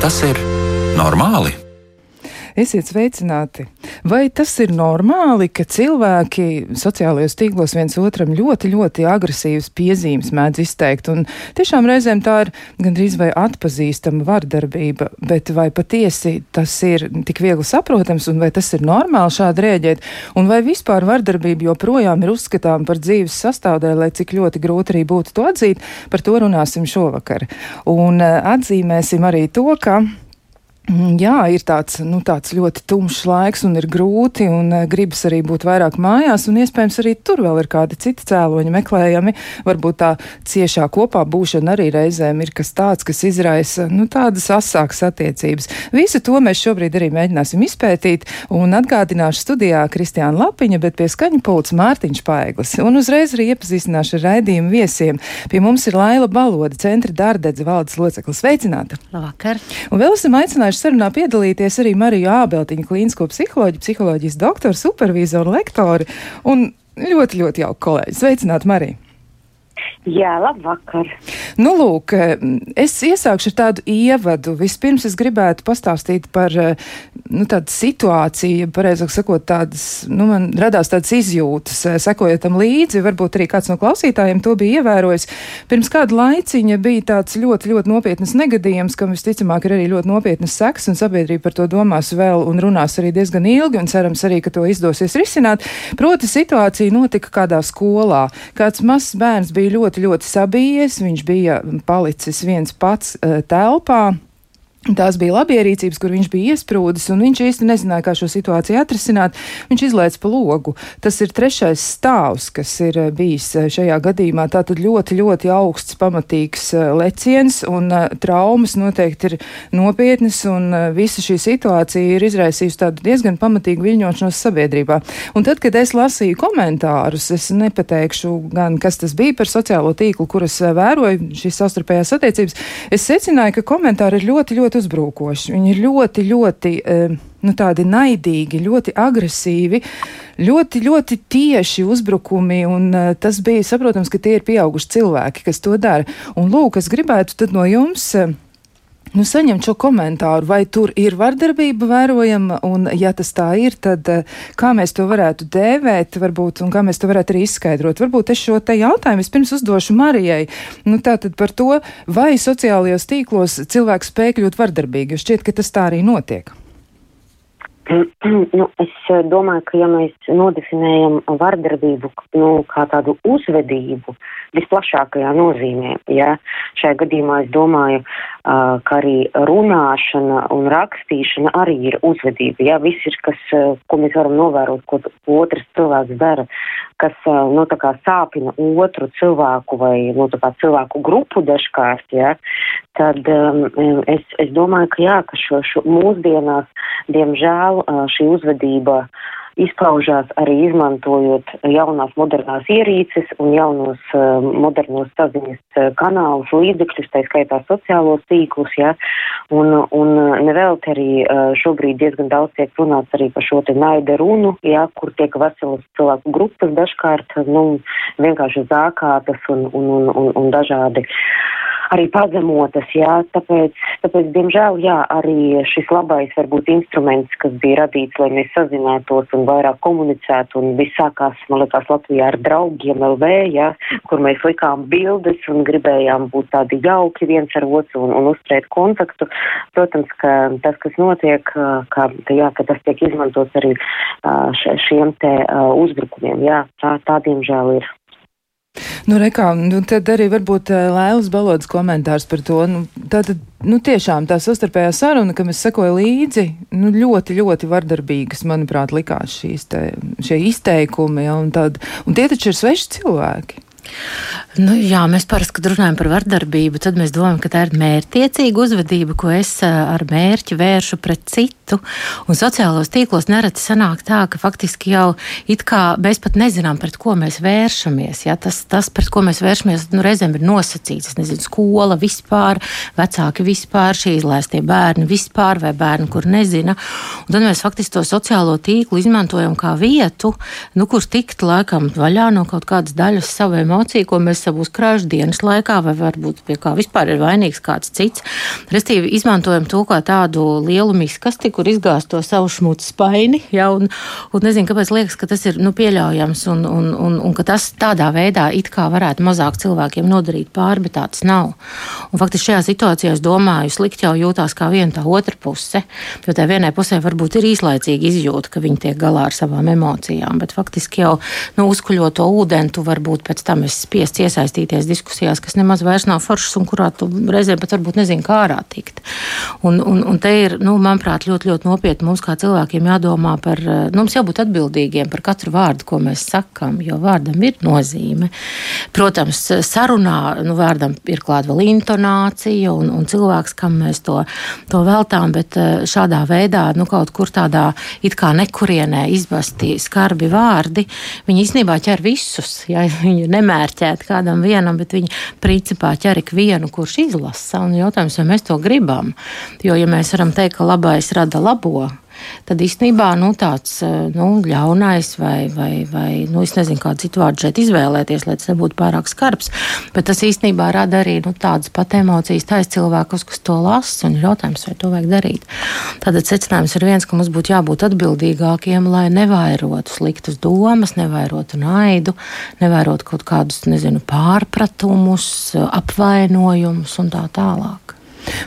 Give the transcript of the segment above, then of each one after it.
Vai tas ir normāli? Esiet sveicināti! Vai tas ir normāli, ka cilvēki sociālajos tīklos viens otram ļoti, ļoti agresīvas piezīmes mēdz izteikt? Un tiešām reizēm tā ir gandrīz vai atpazīstama vardarbība, bet vai patiesi tas ir tik viegli saprotams un vai tas ir normāli šādi rēģēt? Un vai vispār vardarbība joprojām ir uzskatām par dzīves sastāvdaļu, lai cik ļoti grūti arī būtu to atzīt? Par to runāsim šovakar. Un eh, atzīmēsim arī to, ka jā, ir tāds, nu, tāds ļoti tumšs laiks un ir grūti, un uh, gribas arī būt vairāk mājās, un iespējams arī tur vēl ir kādi citi cēloņi meklējami. Varbūt tā ciešā kopā būšana arī reizēm ir kas tāds, kas izraisa, nu, tādas asākas attiecības. Visu to mēs šobrīd arī mēģināsim izpētīt, un atgādināšu studijā Kristiāna Lapiņa, bet pie skaņa pults Mārtiņš Paeglis. Un uzreiz arī iepazīstināšu ar raidījumu viesiem. Pie mums ir Laila Baloda, centra dārdedze valdes loceklis. Sveicināta! Labvakar! Un vēl esam aicinājuši sarunā piedalīties arī Mariju Ābeltiņu, klīnisko psiholoģiju, psiholoģijas doktoru, supervizoru, lektori un ļoti, ļoti jauku kolēģi. Sveicināti, Marija! Jā, labvakar. Nu, lūk, es iesākšu ar tādu ievadu. Vispirms es gribētu pastāstīt par nu, tādu situāciju, pareizāk sakot, tādas, nu, man radās tādas izjūtas, sekojot tam līdzi. Varbūt arī kāds no klausītājiem to bija ievērojis. Pirms kāda laiciņa bija tāds ļoti, ļoti nopietnas negadījums, kam visticamāk ir arī ļoti nopietnas seks, un sabiedrība par to domās vēl un runās arī diezgan ilgi, un cerams arī, ka to izdosies risināt. Proti, situācija notika kādā skolā. Kāds mazs bērns bija ļoti ļoti, ļoti sabijies. Viņš bija palicis viens pats uh, telpā. Tās bija labierīcības, kur viņš bija iesprūdis, un viņš īsti nezināja, kā šo situāciju atrisināt. Viņš izlaiž pa logu. Tas ir trešais stāvs, kas ir eh, bijis eh, šajā gadījumā. Tātad ļoti, ļoti augsts, pamatīgs eh, leciens, un traumas noteikti ir nopietnas, un visa šī situācija ir izraisījusi tādu diezgan pamatīgu viļņošanos sabiedrībā. Un tad, kad es lasīju komentārus, es nepateikšu gan, kas tas bija par sociālo tīklu, kuras vēroju šīs savstarpējās attiecības, es secināju, ka komentāri ir ļoti, ļoti ļoti uzbrukoši. Viņi ir ļoti, ļoti. Uh, nu, tādi naidīgi, ļoti agresīvi, ļoti, ļoti tieši uzbrukumi. Un, uh, tas bija saprotams, ka tie ir pieauguši cilvēki, kas to dara. Un, lūk, es gribētu no jums. Nu, saņemt šo komentāru, vai tur ir vardarbība vērojama, un ja tas tā ir, tad eh, kā mēs to varētu dēvēt, varbūt, un kā mēs to varētu arī izskaidrot. Varbūt es šo te jautājumu vispirms uzdošu Marijai. Nu, tātad par to, vai sociālajos tīklos cilvēks spēj kļūt vardarbīgi, jo šķiet, ka tas tā arī notiek. Nu, es eh, domāju, ka ja mēs nodefinējam vardarbību nu, kā tādu uzvedību visplašākajā nozīmē, ja šajā gadījumā es domāju, uh, ka arī runāšana un rakstīšana arī ir uzvedība. Ja viss ir, kas, uh, ko mēs varam novērot, ko, otrs cilvēks dara, kas nu, sāpina otru cilvēku vai nu, cilvēku grupu dažkārt, ja, tad um, es, es domāju, ka jā, ka šo, šo mūsdienās, diemžēl, šī uzvedība izpaužās arī izmantojot jaunās modernās ierīces un jaunos modernos saziņas kanālus, līdzekļus, tā skaitā sociālos tīklus, ja, un, un nevelti arī šobrīd diezgan daudz tiek runāts arī par šo te naida runu, ja, kur tiek veselas cilvēku grupas dažkārt, nu, vienkārši zākātas un, un, un, un, un dažādi. Uh, arī pazemotas, jā, tāpēc, tāpēc, diemžēl, jā, arī šis labais varbūt instruments, kas bija radīts, lai mēs sazinātos un vairāk komunicētu, un viss sākās, man liekas, Latvijā ar draugiem LV, jā, kur mēs likām bildes un gribējām būt tādi jauki viens ar otru un, un uzturēt kontaktu. Protams, ka tas, kas notiek, ka, jā, ka tas tiek izmantots arī šiem te uzbrukumiem, jā, tā, tā diemžēl ir. Nu, rekā, nu, tad arī varbūt uh, Lēlas balodas komentārs par to. Nu, tātad, nu, tiešām tā sastarpējā saruna, kam es sekoju līdzi, nu, ļoti, ļoti vardarbīgas, manuprāt, likās šīs te, šie izteikumi, ja, un, tad, un tie taču ir sveši cilvēki. Nu, jā, mēs parasti, kad runājam par vardarbību, tad mēs domājam, ka tā ir mērķtiecīga uzvedība, ko es ar mērķi vēršu pret citu. Un sociālos tīklos nereti sanāk tā, ka faktiski jau it kā mēs pat nezinām, pret ko mēs vēršamies. Ja? Tas, tas, pret ko mēs vēršamies, nu, reizēm ir nosacīts. Es nezinu, skola vispār, vecāki vispār, šī izlaistie bērni vispār vai bērni, kur nezina. Un tad mēs faktiski to sociālo tīklu izmantojam kā vietu, nu, kur tikt laikam vaļā no kaut kādas daļas savu emociju, ko mēs esam krāšņu dienas laikā, vai varbūt pie kā vispār ir vainīgs kāds cits. Restīvi izmantojam to kā tādu lielu miskasti, kur izgāzt to savu šmucu spaini, ja, un, un nezinu, kāpēc liekas, ka tas ir nu, pieļaujams un, un, un, un ka tas tādā veidā it kā varētu mazāk cilvēkiem nodarīt pāri, bet tāds nav. Un faktiski šajā situācijā es domāju, slikti jau jūtās kā viena tā otra puse, jo tā vienai pusē varbūt ir īslaicīgi izjūta, ka viņi tiek galā ar savām emocijām, bet faktiski jau nu, uzkuļoto ūdeni tu varbūt pēc tam esi spiests iesaistīties diskusijās, kas nemaz vairs nav foršas un kurā tu reizēm pat varbūt nezini, kā ārā tikt. Un, un, un te ir, nu, manuprāt, ļoti, ļoti nopietni mums kā cilvēkiem jādomā par, nu, mums jābūt atbildīgiem par katru vārdu, ko mēs sakam, jo vārdam ir nozīme. Protams, sarunā nu, vārdam ir klāta vēl intonācija un, un cilvēks, kam mēs to, to veltām, bet eh, šādā veidā, nu, kaut kur tādā it kā nekurienē izbasti skarbi vārdi, viņi īstenībā ķer visus. Ja, viņi ir nemērķēti kādam vienam, bet viņi principā ķer ikvienu, kurš izlasa. Un jautājums, vai mēs to gribam? Jo, ja mēs varam teikt, ka labais rada labo, tad īstenībā nu, tāds eh, nu, ļaunais vai, vai, vai nu, es nezinu, kādu citu vārdu šeit izvēlēties, lai tas nebūtu pārāk skarbs, bet tas īstenībā rada arī nu, tādas pat emocijas tais cilvēkus, kas to lasa, un ir jautājums, vai to vajag darīt. Tātad secinājums ir viens, ka mums būtu jābūt atbildīgākiem, lai nevairotu sliktas domas, nevairotu naidu, nevairotu kaut kādus, nezinu, pārpratumus, apvainojumus un tā tālāk.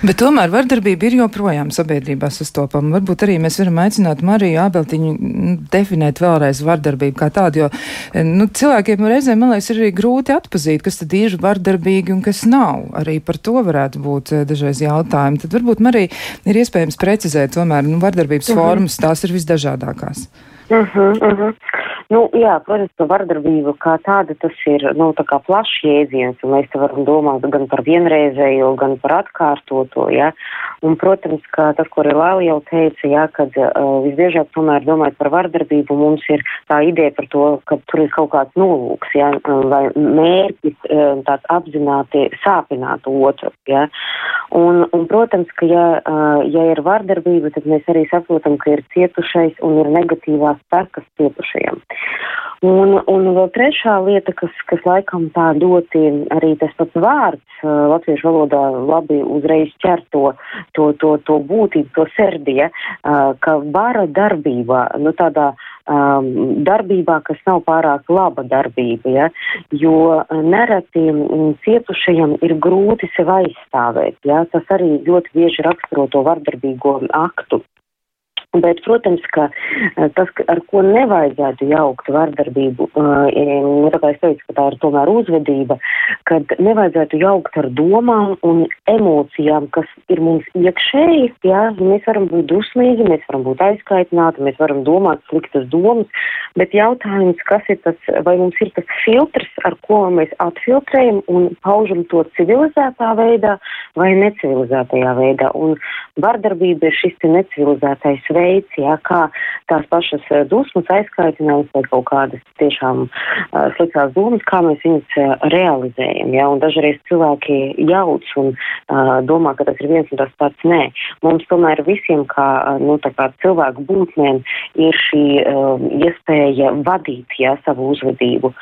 Bet tomēr vardarbība ir joprojām sabiedrībā sastopama. Varbūt arī mēs varam aicināt Mariju Ābeltiņu nu, definēt vēlreiz vardarbību kā tādu, jo nu, cilvēkiem reizēm, man liekas, ir arī grūti atpazīt, kas tad ir vardarbīgi un kas nav. Arī par to varētu būt eh, dažreiz jautājumi. Tad varbūt Marija ir iespējams precizēt tomēr nu, vardarbības uh mhm. -huh. formas, tās ir visdažādākās. Uh -huh, uh -huh. Nu, jā, protams, ka vardarbība kā tāda tas ir nu, tā plašs jēdziens, un mēs varam domāt gan par vienreizējo, gan par atkārtoto. Ja? Un, protams, ka tas, ko Rēlāli jau teica, ja, kad uh, visbiežāk tomēr domājot par vardarbību, mums ir tā ideja par to, ka tur ir kaut kāds nolūks ja? vai mērķis uh, tāds apzināti sāpināt otru. Ja? Un, un, protams, ka ja, uh, ja ir vardarbība, tad mēs arī saprotam, ka ir cietušais un ir negatīvās sekas cietušajam. Un, un vēl trešā lieta, kas, kas laikam tā ļoti arī tas pats vārds latviešu valodā labi uzreiz ķer to, to, to, to būtību, to serdie, ka vara darbībā, nu tādā um, darbībā, kas nav pārāk laba darbība, ja, jo nereti cietušajam ir grūti sev aizstāvēt, ja, tas arī ļoti bieži raksturo to vardarbīgo aktu. Bet, protams, ka eh, tas, ar ko nevajadzētu jaukt vardarbību, eh, nu, tā kā es teicu, ka tā ir tomēr uzvedība, kad nevajadzētu jaukt ar domām un emocijām, kas ir mums iekšēji, jā, mēs varam būt dusmīgi, mēs varam būt aizkaitināti, mēs varam domāt sliktas domas, bet jautājums, kas ir tas, vai mums ir tas filtrs, ar ko mēs atfiltrējam un paužam to civilizētā veidā vai necivilizētajā veidā. Un vardarbība ir šis necivilizētais veids veids, jā, kā tās pašas eh, dusmas, aizkaitinājums vai kaut kādas tiešām uh, sliktās domas, kā mēs viņus uh, realizējam. Jā, un dažreiz cilvēki jauc un uh, domā, ka tas ir viens un tas pats. Nē, mums tomēr visiem kā, nu, kā cilvēku būtnēm ir šī uh, iespēja vadīt jā, savu uzvedību.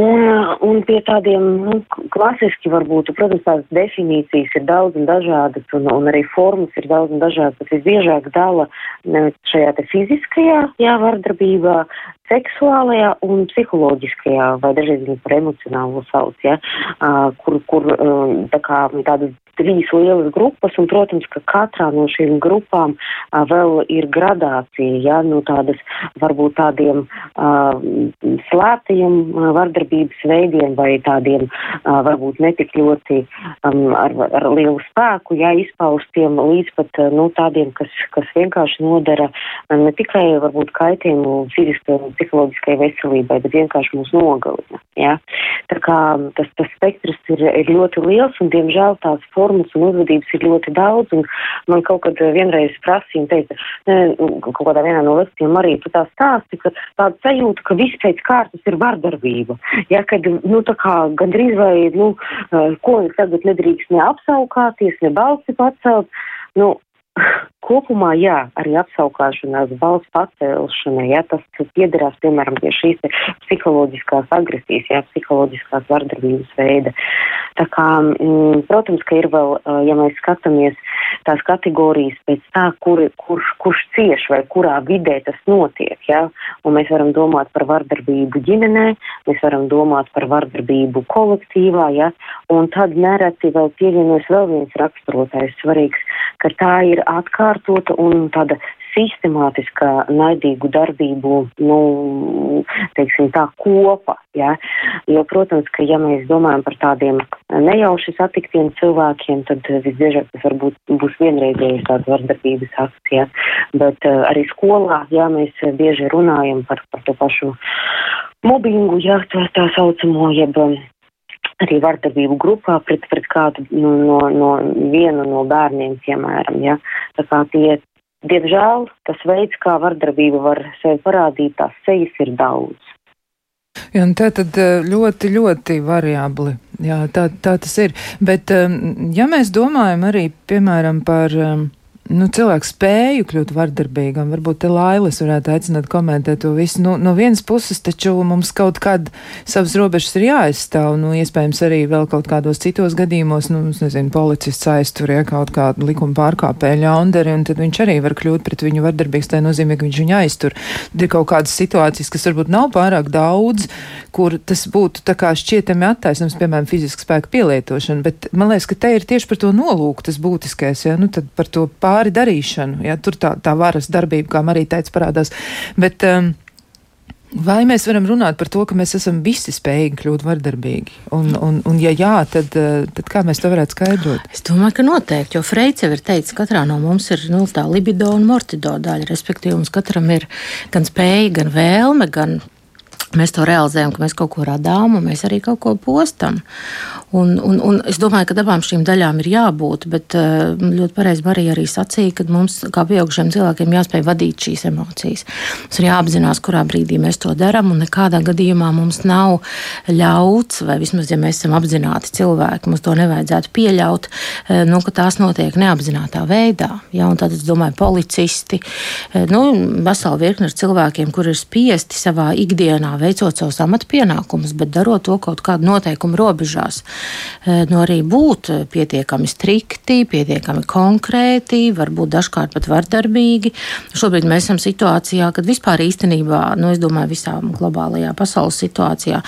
Un, un pie tādiem nu, klasiski varbūt, protams, tās definīcijas ir daudz un dažādas, un, un arī formas ir daudz un dažādas, bet visbiežāk dala šajā te fiziskajā jā, vardarbībā, seksuālajā un psiholoģiskajā, vai dažreiz viņu par emocionālo sauc, ja, kur, kur tā kā tādas trīs lielas grupas, un, protams, ka katrā no šīm grupām a, vēl ir gradācija, ja, no tādas varbūt tādiem a, slēptajiem a, vardarbības veidiem vai tādiem a, varbūt netik ļoti um, ar, ar lielu spēku, ja, izpaustiem līdz pat, nu, tādiem, kas, kas vienkārši nodara ne tikai varbūt kaitējumu fiziskajai un psiholoģiskai veselībai, bet vienkārši mūs nogalina, ja. Tā kā tas, tas spektrs ir, ir ļoti liels, un, diemžēl, tās formas formas un uzvedības ir ļoti daudz, man kaut kad eh, vienreiz prasīja teica, ne, kaut kādā vienā no lekcijām arī tu tā stāsti, ka tāda sajūta, ka viss pēc kārtas ir vardarbība. Ja, kad, nu, tā kā gandrīz vai, nu, eh, ko tagad nedrīkst ne apsaukāties, ne balsi pacelt, nu, kopumā, jā, arī apsaukāšanās balss pacelšana, jā, tas piederās, piemēram, pie šīs psiholoģiskās agresijas, jā, psiholoģiskās vardarbības veida. Tā kā, mm, protams, ka ir vēl, ja mēs skatāmies tās kategorijas pēc tā, kur, kurš, kurš cieš vai kurā vidē tas notiek, jā, un mēs varam domāt par vardarbību ģimenē, mēs varam domāt par vardarbību kolektīvā, jā, un tad nereti vēl pievienojas vēl viens raksturotājs svarīgs, ka tā ir atkārtota un tāda sistemātiskā naidīgu darbību, nu, teiksim tā, kopa, ja? Jo, protams, ka ja mēs domājam par tādiem nejauši satiktiem cilvēkiem, tad visbiežāk tas varbūt būs vienreizējais tāds vardarbības akts, ja? Bet uh, arī skolā, jā, mēs bieži runājam par, par to pašu mobbingu, jā, tā, tā saucamo, jeb arī vardarbību grupā pret, pret kādu nu, no, no vienu no bērniem, piemēram, ja. Tā kā tie, diemžēl, tas veids, kā vardarbība var sevi parādīt, tās sejas ir daudz. Jā, tā tad eh, ļoti, ļoti variabli. Jā, tā, tā tas ir. Bet, ehm, ja mēs domājam arī, piemēram, par ehm, nu, cilvēks spēju kļūt vardarbīgam. Varbūt te Lailis varētu aicināt komentēt to visu. Nu, no vienas puses taču mums kaut kad savas robežas ir jāaizstāv, nu, iespējams arī vēl kaut kādos citos gadījumos, nu, nezinu, policists aiztur, ja kaut kādu likuma pārkāpēju ļaundari, un tad viņš arī var kļūt pret viņu vardarbīgs, tā nozīmē, ka viņš viņu aiztur. Tad ir kaut kādas situācijas, kas varbūt nav pārāk daudz, kur tas būtu tā kā šķietami attaisnams, piemēram, fiziska spēka pielietošana, bet man liekas, ka te ir tieši par to nolūku tas būtiskais, ja, nu, tad par to pār pāri darīšanu. Ja, tur tā, tā varas darbība, kā Marija teica, parādās. Bet, um, Vai mēs varam runāt par to, ka mēs esam visi spējīgi kļūt vardarbīgi? Un, un, un ja jā, tad, uh, tad kā mēs to varētu skaidrot? Es domāju, ka noteikti, jo Freits jau ir teicis, ka katrā no mums ir nu, tā libido un mortido daļa. Respektīvi, mums katram ir gan spēja, gan vēlme, gan mēs to realizējam, ka mēs kaut ko radām un mēs arī kaut ko postam. Un, un, un es domāju, ka abām šīm daļām ir jābūt, bet eh, ļoti pareizi Marija arī sacīja, ka mums, kā pieaugušiem cilvēkiem, jāspēj vadīt šīs emocijas. Mums ir jāapzinās, kurā brīdī mēs to darām, un nekādā gadījumā mums nav ļauts, vai vismaz, ja mēs esam apzināti cilvēki, mums to nevajadzētu pieļaut, eh, nu, ka tās notiek neapzinātā veidā. Ja? Tad es domāju, policisti, eh, nu, vesela virkne ar cilvēkiem, kur ir spiesti savā ikdienā veicot savus amatpienākumus, bet darot to kaut kādu noteikumu robežās. Eh, nu, arī būt pietiekami strikti, pietiekami konkrēti, varbūt dažkārt pat vardarbīgi. Šobrīd mēs esam situācijā, kad vispār īstenībā, nu, es domāju, visā globālajā pasaules situācijā,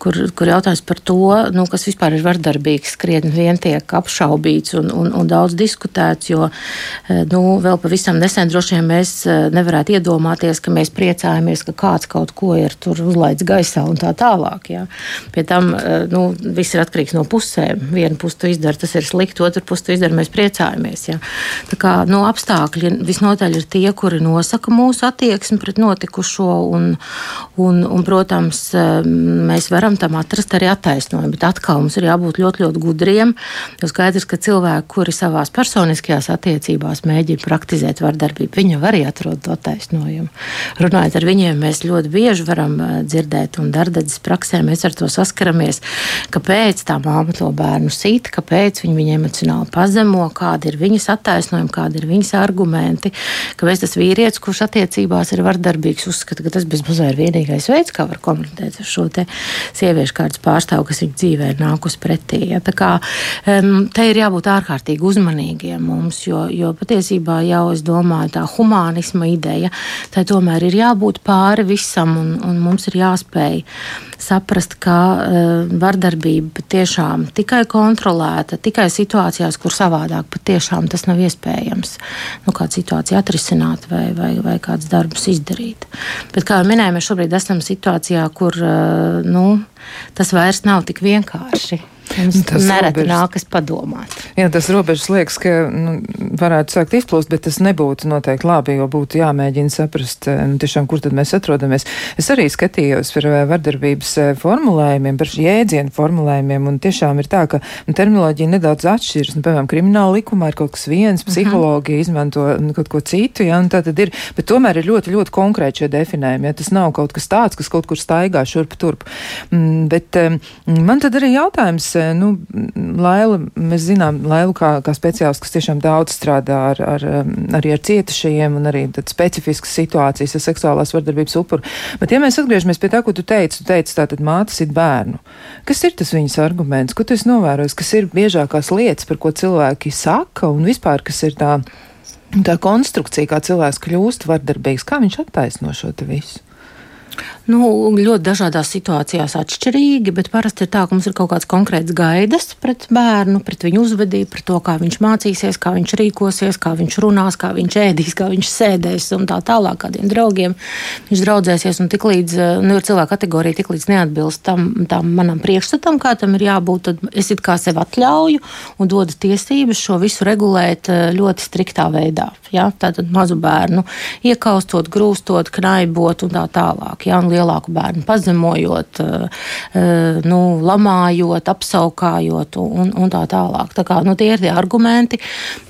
kur, kur jautājums par to, nu, kas vispār ir vardarbīgs, krietni vien tiek apšaubīts un, un, un daudz diskutēts, jo, eh, nu, vēl pavisam nesen droši vien mēs eh, nevarētu iedomāties, ka mēs priecājamies, ka kāds kaut ko ir tur uzlaists gaisā un tā tālāk. Jā. Pie tam, nu, viss ir atkarīgs no no pusēm. Viena puse to izdara, tas ir slikti, otra puse to izdara, mēs priecājamies. Ja? Tā kā no nu, apstākļi visnotaļ ir tie, kuri nosaka mūsu attieksmi pret notikušo, un, un, un protams, mēs varam tam atrast arī attaisnojumu. Bet atkal mums ir jābūt ļoti, ļoti gudriem. Jo skaidrs, ka cilvēki, kuri savā personiskajās attiecībās mēģina praktizēt vardarbību, viņi arī atrod to attaisnojumu. Runājot ar viņiem, mēs ļoti bieži varam eh, dzirdēt, un darbības praksē mēs ar to saskaramies, ka pēc tam māma to bērnu sit, kāpēc viņi viņu emocionāli pazemo, kādi ir viņas attaisnojumi, kādi ir viņas argumenti. Kāpēc tas vīrietis, kurš attiecībās ir vardarbīgs, uzskata, ka tas bezmazliet ir vienīgais veids, kā var komunicēt ar šo sieviešu kārtas pārstāvu, kas viņa dzīvē ir nākus pretī. Ja? Tā kā um, te ir jābūt ārkārtīgi uzmanīgiem mums, jo, jo patiesībā jau es domāju, tā humānisma ideja, tai tomēr ir jābūt pāri visam un, un mums ir jāspēj saprast, ka uh, vardarbība patiešām tikai kontrolēta, tikai situācijās, kur savādāk patiešām tas nav iespējams. Nu, kādu situāciju atrisināt vai, vai, vai kādus darbus izdarīt. Bet, kā jau minēju, mēs šobrīd esam situācijā, kur uh, nu, tas vairs nav tik vienkārši. Mums tas nereti robežas, nākas padomāt. Jā, tas robežas liekas, ka nu, varētu sākt izplūst, bet tas nebūtu noteikti labi, jo būtu jāmēģina saprast, eh, nu, tiešām, kur tad mēs atrodamies. Es arī skatījos par eh, vardarbības eh, formulējumiem, par jēdzienu formulējumiem, un tiešām ir tā, ka nu, terminoloģija nedaudz atšķiras. Nu, piemēram, krimināla likumā ir kaut kas viens, psiholoģija uh -huh. izmanto nu, kaut ko citu, ja, un tā tad ir, bet tomēr ir ļoti, ļoti konkrēti šie definējumi, ja tas nav kaut kas tāds, kas kaut kur staigā šurp turp. Mm, bet um, man tad arī jautājums, nu, Laila, mēs zinām Lailu kā, kā speciālistu, kas tiešām daudz strādā ar, ar, arī ar cietušajiem un arī specifiskas situācijas ar seksuālās vardarbības upuru. Bet ja mēs atgriežamies pie tā, ko tu teici, tu teici tātad mātes ir bērnu. Kas ir tas viņas arguments? Ko tu esi novērojis? Kas ir biežākās lietas, par ko cilvēki saka un vispār, kas ir tā, tā konstrukcija, kā cilvēks kļūst vardarbīgs? Kā viņš attaisno šo te visu? Nu, ļoti dažādās situācijās atšķirīgi, bet parasti ir tā, ka mums ir kaut kāds konkrēts gaidas pret bērnu, pret viņu uzvedību, pret to, kā viņš mācīsies, kā viņš rīkosies, kā viņš runās, kā viņš ēdīs, kā viņš sēdēs un tā tālāk, kādiem draugiem viņš draudzēsies. Un tik līdz nu, ir cilvēka kategorija, tik līdz neatbilst tam, tam manam priekšstatam, kā tam ir jābūt, tad es it kā sev atļauju un dodu tiesības šo visu regulēt eh, ļoti striktā veidā. Ja? Tātad mazu bērnu iekaustot, grūstot, knaibot un tā tālāk. Ja? Un lielāku bērnu pazemojot, eh, eh, nu, lamājot, apsaukājot un, un tā tālāk. Tā kā, nu, tie ir tie argumenti,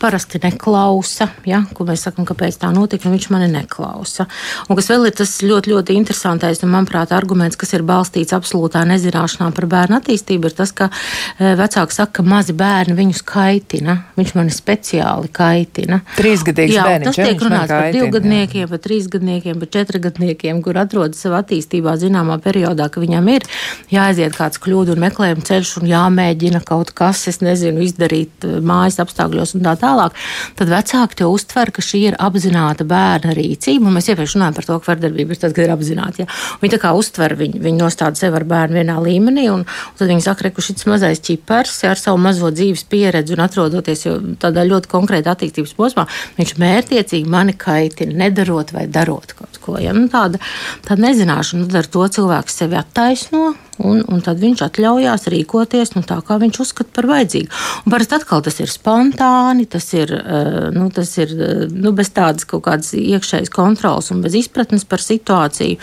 parasti neklausa, ja, ko mēs sakam, kāpēc tā notika, un viņš mani neklausa. Un kas vēl ir tas ļoti, ļoti interesantais, un manuprāt, arguments, kas ir balstīts absolūtā nezināšanā par bērnu attīstību, ir tas, ka eh, vecāki saka, ka mazi bērni viņus kaitina. Viņš mani speciāli kaitina. Trīsgadīgs bērns. Tas tiek runāts par divgadniekiem, par trīsgadniekiem, par četrgadniekiem, kur atrodas savā attīstībā attīstībā zināmā periodā, ka viņam ir jāaiziet kāds kļūdu un meklējuma ceļš un jāmēģina kaut kas, es nezinu, izdarīt eh, mājas apstākļos un tā tālāk, tad vecāki to uztver, ka šī ir apzināta bērna rīcība. Mēs iepriekš runājām par to, ka vardarbība ir tad, kad ir apzināta. Ja? Viņi tā kā uztver, viņi, viņi nostāda sevi ar bērnu vienā līmenī, un, un tad viņi saka, ka šis mazais ķipars ar savu mazo dzīves pieredzi un atrodoties tādā ļoti konkrētā attīstības posmā, viņš mērķiecīgi mani kaitina, nedarot vai darot kaut ko. Ja? Nu, tāda, tāda nezināšana zināšanu, tad ar to cilvēks sevi attaisno. Un, un tad viņš atļaujās rīkoties nu, tā, kā viņš uzskata par vajadzīgu. Un parasti atkal tas ir spontāni, tas ir, eh, nu, tas ir eh, nu, bez tādas kaut kādas iekšējas kontrolas un bez izpratnes par situāciju.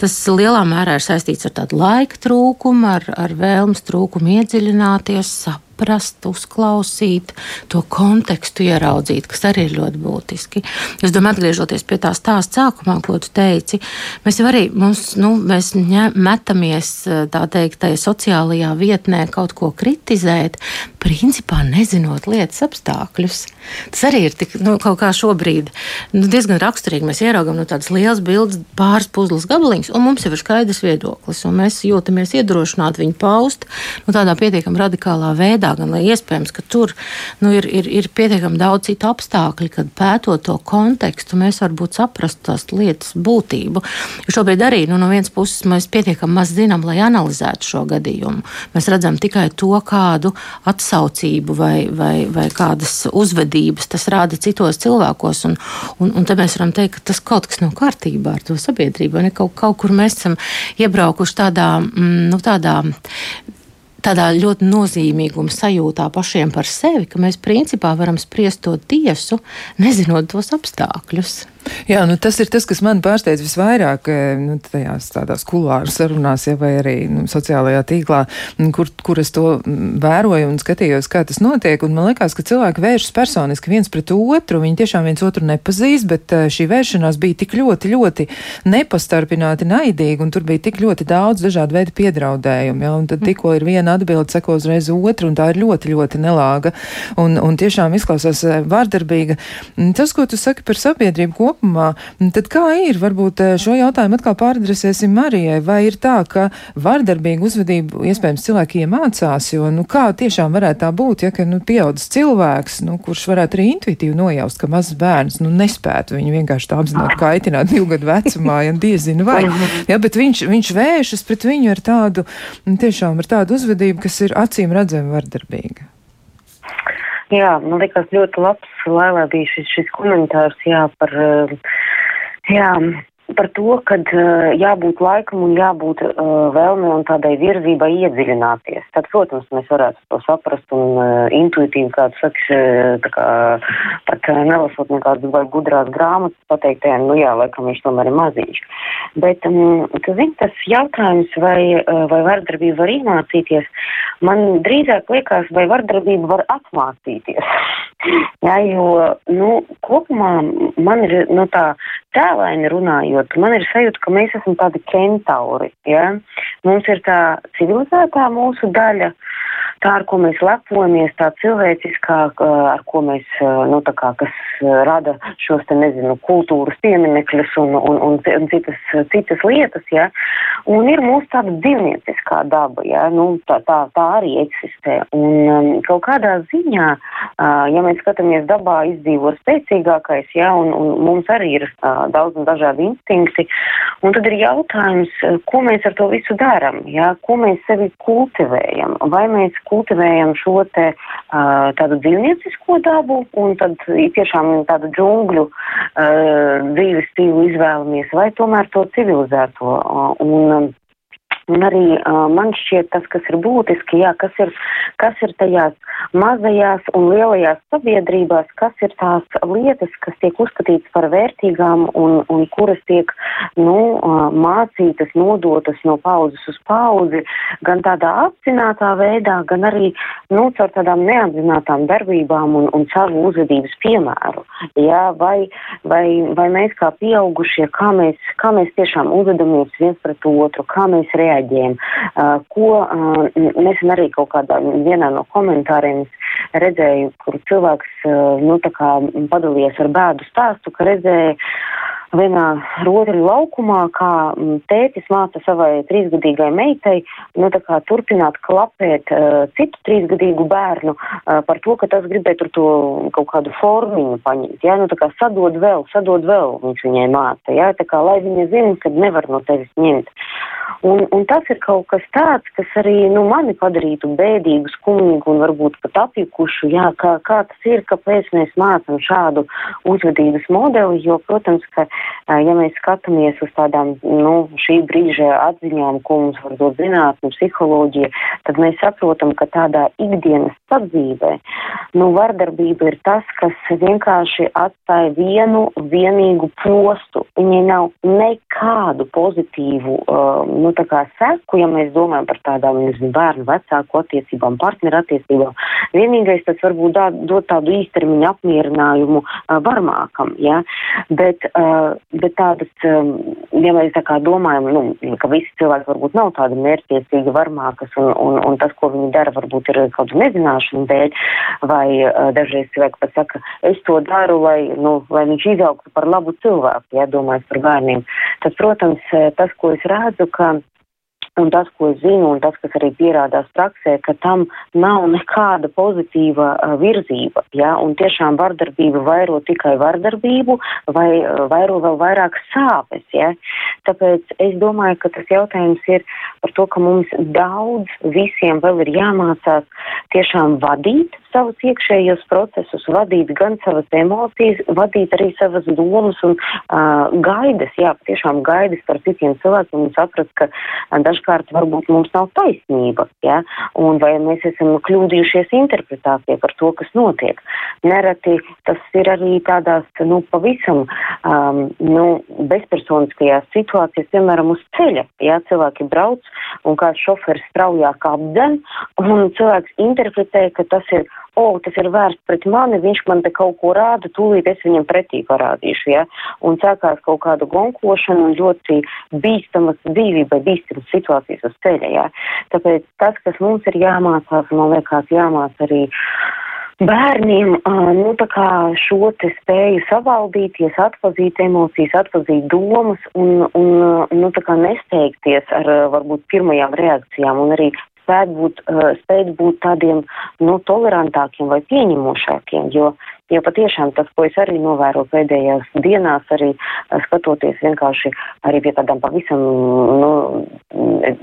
Tas lielā mērā ir saistīts ar tādu laika trūkumu, ar, ar vēlmes trūkumu iedziļināties, saprast saprast, uzklausīt, to kontekstu ieraudzīt, kas arī ir ļoti būtiski. Es domāju, atgriežoties pie tā stāsta sākumā, ko tu teici, mēs jau arī mums, nu, mēs metamies tā teikt, tajā sociālajā vietnē kaut ko kritizēt, principā nezinot lietas apstākļus. Tas arī ir tik, nu, kaut kā šobrīd nu, diezgan raksturīgi. Mēs ieraugām no tādas lielas bildes, pāris puzles gabaliņus, un mums jau ir skaidrs viedoklis, un mēs jūtamies iedrošināti viņu paust nu, tādā pietiekami radikālā veidā veidā, gan lai iespējams, ka tur nu, ir, ir, ir pietiekami daudz citu apstākļu, kad pētot to kontekstu, mēs varbūt saprastu tās lietas būtību. Jo šobrīd arī nu, no vienas puses mēs pietiekami maz zinām, lai analizētu šo gadījumu. Mēs redzam tikai to, kādu atsaucību vai, vai, vai kādas uzvedības tas rāda citos cilvēkos. Un, un, un te mēs varam teikt, ka tas kaut kas nav kārtībā ar to sabiedrību. Kaut, kaut kur mēs esam iebraukuši tādā, mm, nu, tādā tādā ļoti nozīmīguma sajūtā pašiem par sevi, ka mēs principā varam spriest to tiesu, nezinot tos apstākļus. Jā, nu tas ir tas, kas man pārsteidz visvairāk eh, nu, tajās tādās kulāru sarunās, ja, vai arī nu, sociālajā tīklā, kur, kur es to vēroju un skatījos, kā tas notiek. Un man liekas, ka cilvēki vēršas personiski viens pret otru. Viņi tiešām viens otru nepazīst, bet eh, šī vēršanās bija tik ļoti, ļoti nepastarpināti naidīga, un tur bija tik ļoti daudz dažādu veidu piedraudējumu. Ja, un tad tikko ir viena atbilde, seko uzreiz otru, un tā ir ļoti, ļoti nelāga. Un, un tiešām izklausās eh, vārdarbīga. Tas, ko tu saki par sabiedrību kopumā, kopumā. Tad kā ir? Varbūt eh, šo jautājumu atkal pāradresēsim Marijai. Vai ir tā, ka vardarbīgu uzvedību iespējams cilvēki iemācās, jo, nu, kā tiešām varētu tā būt, ja, ka, nu, pieaudzis cilvēks, nu, kurš varētu arī intuitīvi nojaust, ka mazs bērns, nu, nespētu viņu vienkārši tā apzināti kaitināt divu gadu vecumā, ja diezinu vai. Ja, bet viņš, viņš vēršas pret viņu ar tādu, tiešām ar tādu uzvedību, kas ir acīm redzami vardarbīga. Jā, man liekas ļoti labs, lai lai bija šis, šis komentārs, jā, par, eh, jā, par to, ka uh, jābūt laikam un jābūt uh, vēlmei un tādai virzībai iedziļināties. Tad, protams, mēs varētu to saprast un uh, intuitīvi, kā tu saki, kā pat nelasot nekādas vai gudrās grāmatas, pateikt, jā, nu jā, laikam viņš tomēr ir maziņš. Bet, um, tu zini, tas jautājums, vai, vai vardarbība var iemācīties, man drīzāk liekas, vai vardarbība var atmācīties. jā, jo, nu, kopumā man ir, nu tā, tēlaini runājot, man ir sajūta, ka mēs esam tādi kentauri. Ja? Mums ir tā civilizētā mūsu daļa, tā, ar ko mēs lepojamies, tā cilvēciskā, ar ko mēs, nu, tā kā, kas rada šos te, nezinu, kultūras pieminekļus un, un, un, un citas, citas lietas, ja. Un ir mūsu tāda dzīvnieciskā daba, ja, nu, tā, tā, tā arī eksistē. Un um, kaut kādā ziņā, ja mēs skatāmies dabā, izdzīvo spēcīgākais, ja, un, un mums arī ir daudz un dažādi instinkti, un tad ir jautājums, ko mēs ar to visu darām, ja, ko mēs sevi kultivējam, vai mēs kultivējam šo te uh, tādu dzīvniecisko dabu, un tad tiešām tādu džungļu uh, dzīves stilu izvēlamies, vai tomēr to civilizēto. Uh, un, Un arī uh, man šķiet tas, kas ir būtiski, jā, kas ir, kas ir tajās mazajās un lielajās sabiedrībās, kas ir tās lietas, kas tiek uzskatītas par vērtīgām un, un kuras tiek, nu, uh, mācītas, nodotas no paudzes uz paudzi, gan tādā apzinātā veidā, gan arī, nu, caur tādām neapzinātām darbībām un, un savu uzvedības piemēru. Jā, vai, vai, vai mēs kā pieaugušie, kā mēs, kā mēs tiešām uzvedamies viens pret otru, kā mēs reaģējam Uh, ko nesen arī kaut kādā vienā no komentāriem redzēju, kur cilvēks nu, padalījies ar bēdu stāstu, ka redzēja vienā rotaļu laukumā, kā tētis māca savai trīsgadīgai meitai, nu, tā kā turpināt klapēt uh, citu trīsgadīgu bērnu uh, par to, ka tas gribēja tur to kaut kādu formiņu paņemt, jā, nu, tā kā sadod vēl, sadod vēl, viņš viņai māca, jā, tā kā, lai viņa zina, ka nevar no tevis ņemt. Un, un tas ir kaut kas tāds, kas arī nu, mani padarītu bēdīgu, skumīgu un varbūt pat apjukušu. Jā, kā, kā tas ir, kāpēc mēs mācām šādu uzvedības modeli, jo, protams, ka, ja mēs skatāmies uz tādām nu, šī brīža atziņām, ko mums var dot zinātne, psiholoģija, tad mēs saprotam, ka tādā ikdienas sadzīvē, nu, vardarbība ir tas, kas vienkārši atstāja vienu vienīgu postu. Viņai nav nekādu pozitīvu. Um, nu, seku, ja mēs domājam par tādām nezinu, bērnu vecāku attiecībām, partneru attiecībām. Vienīgais tas varbūt dot tādu īstermiņa apmierinājumu uh, varmākam, ja? bet, uh, bet tādas, um, ja mēs tā kā domājam, nu, ka visi cilvēki varbūt nav tādi mērķtiecīgi varmākas un, un, un tas, ko viņi dara, varbūt ir kaut kādu nezināšanu dēļ, vai uh, dažreiz cilvēki pat saka, es to daru, lai, nu, lai viņš izaugtu par labu cilvēku, ja domājot par bērniem. Tad, protams, tas, ko es redzu, ka Un tas, ko es zinu, un tas, kas arī pierādās praksē, ka tam nav nekāda pozitīva uh, virzība. Ja? Un tiešām vardarbība vairo tikai vardarbību vai uh, vairo vēl vairāk sāpes. Ja? Tāpēc es domāju, ka tas jautājums ir par to, ka mums daudz visiem vēl ir jāmācās tiešām vadīt savus iekšējos procesus, vadīt gan savas emocijas, vadīt arī savas domas un uh, gaidas, jā, tiešām gaidas par citiem cilvēkiem un saprast, ka uh, dažkārt varbūt mums nav taisnība, jā, un vai mēs esam kļūdījušies interpretācijā par to, kas notiek. Nereti tas ir arī tādās, nu, pavisam, um, nu, bezpersoniskajās situācijās, piemēram, uz ceļa, jā, cilvēki brauc un kāds šoferis straujāk apdzen, un cilvēks interpretē, ka tas ir oh, tas ir vērsts pret mani, viņš man te kaut ko rāda, tūlīt es viņam pretī parādīšu, ja, un sākās kaut kāda gonkošana un ļoti bīstamas dzīvībai, bīstamas situācijas uz ceļa, ja. Tāpēc tas, kas mums ir jāmācās, man liekas, jāmāc arī bērniem nu, šo spēju savaldīties, atzīt emocijas, atzīt domas un, un nu, nesteigties ar varbūt pirmajām reakcijām un arī spēt būt, uh, spēt būt tādiem nu, tolerantākiem vai pieņemošākiem, jo, jo patiešām tas, ko es arī novēroju pēdējās dienās, arī uh, skatoties vienkārši arī pie tādām pavisam, nu,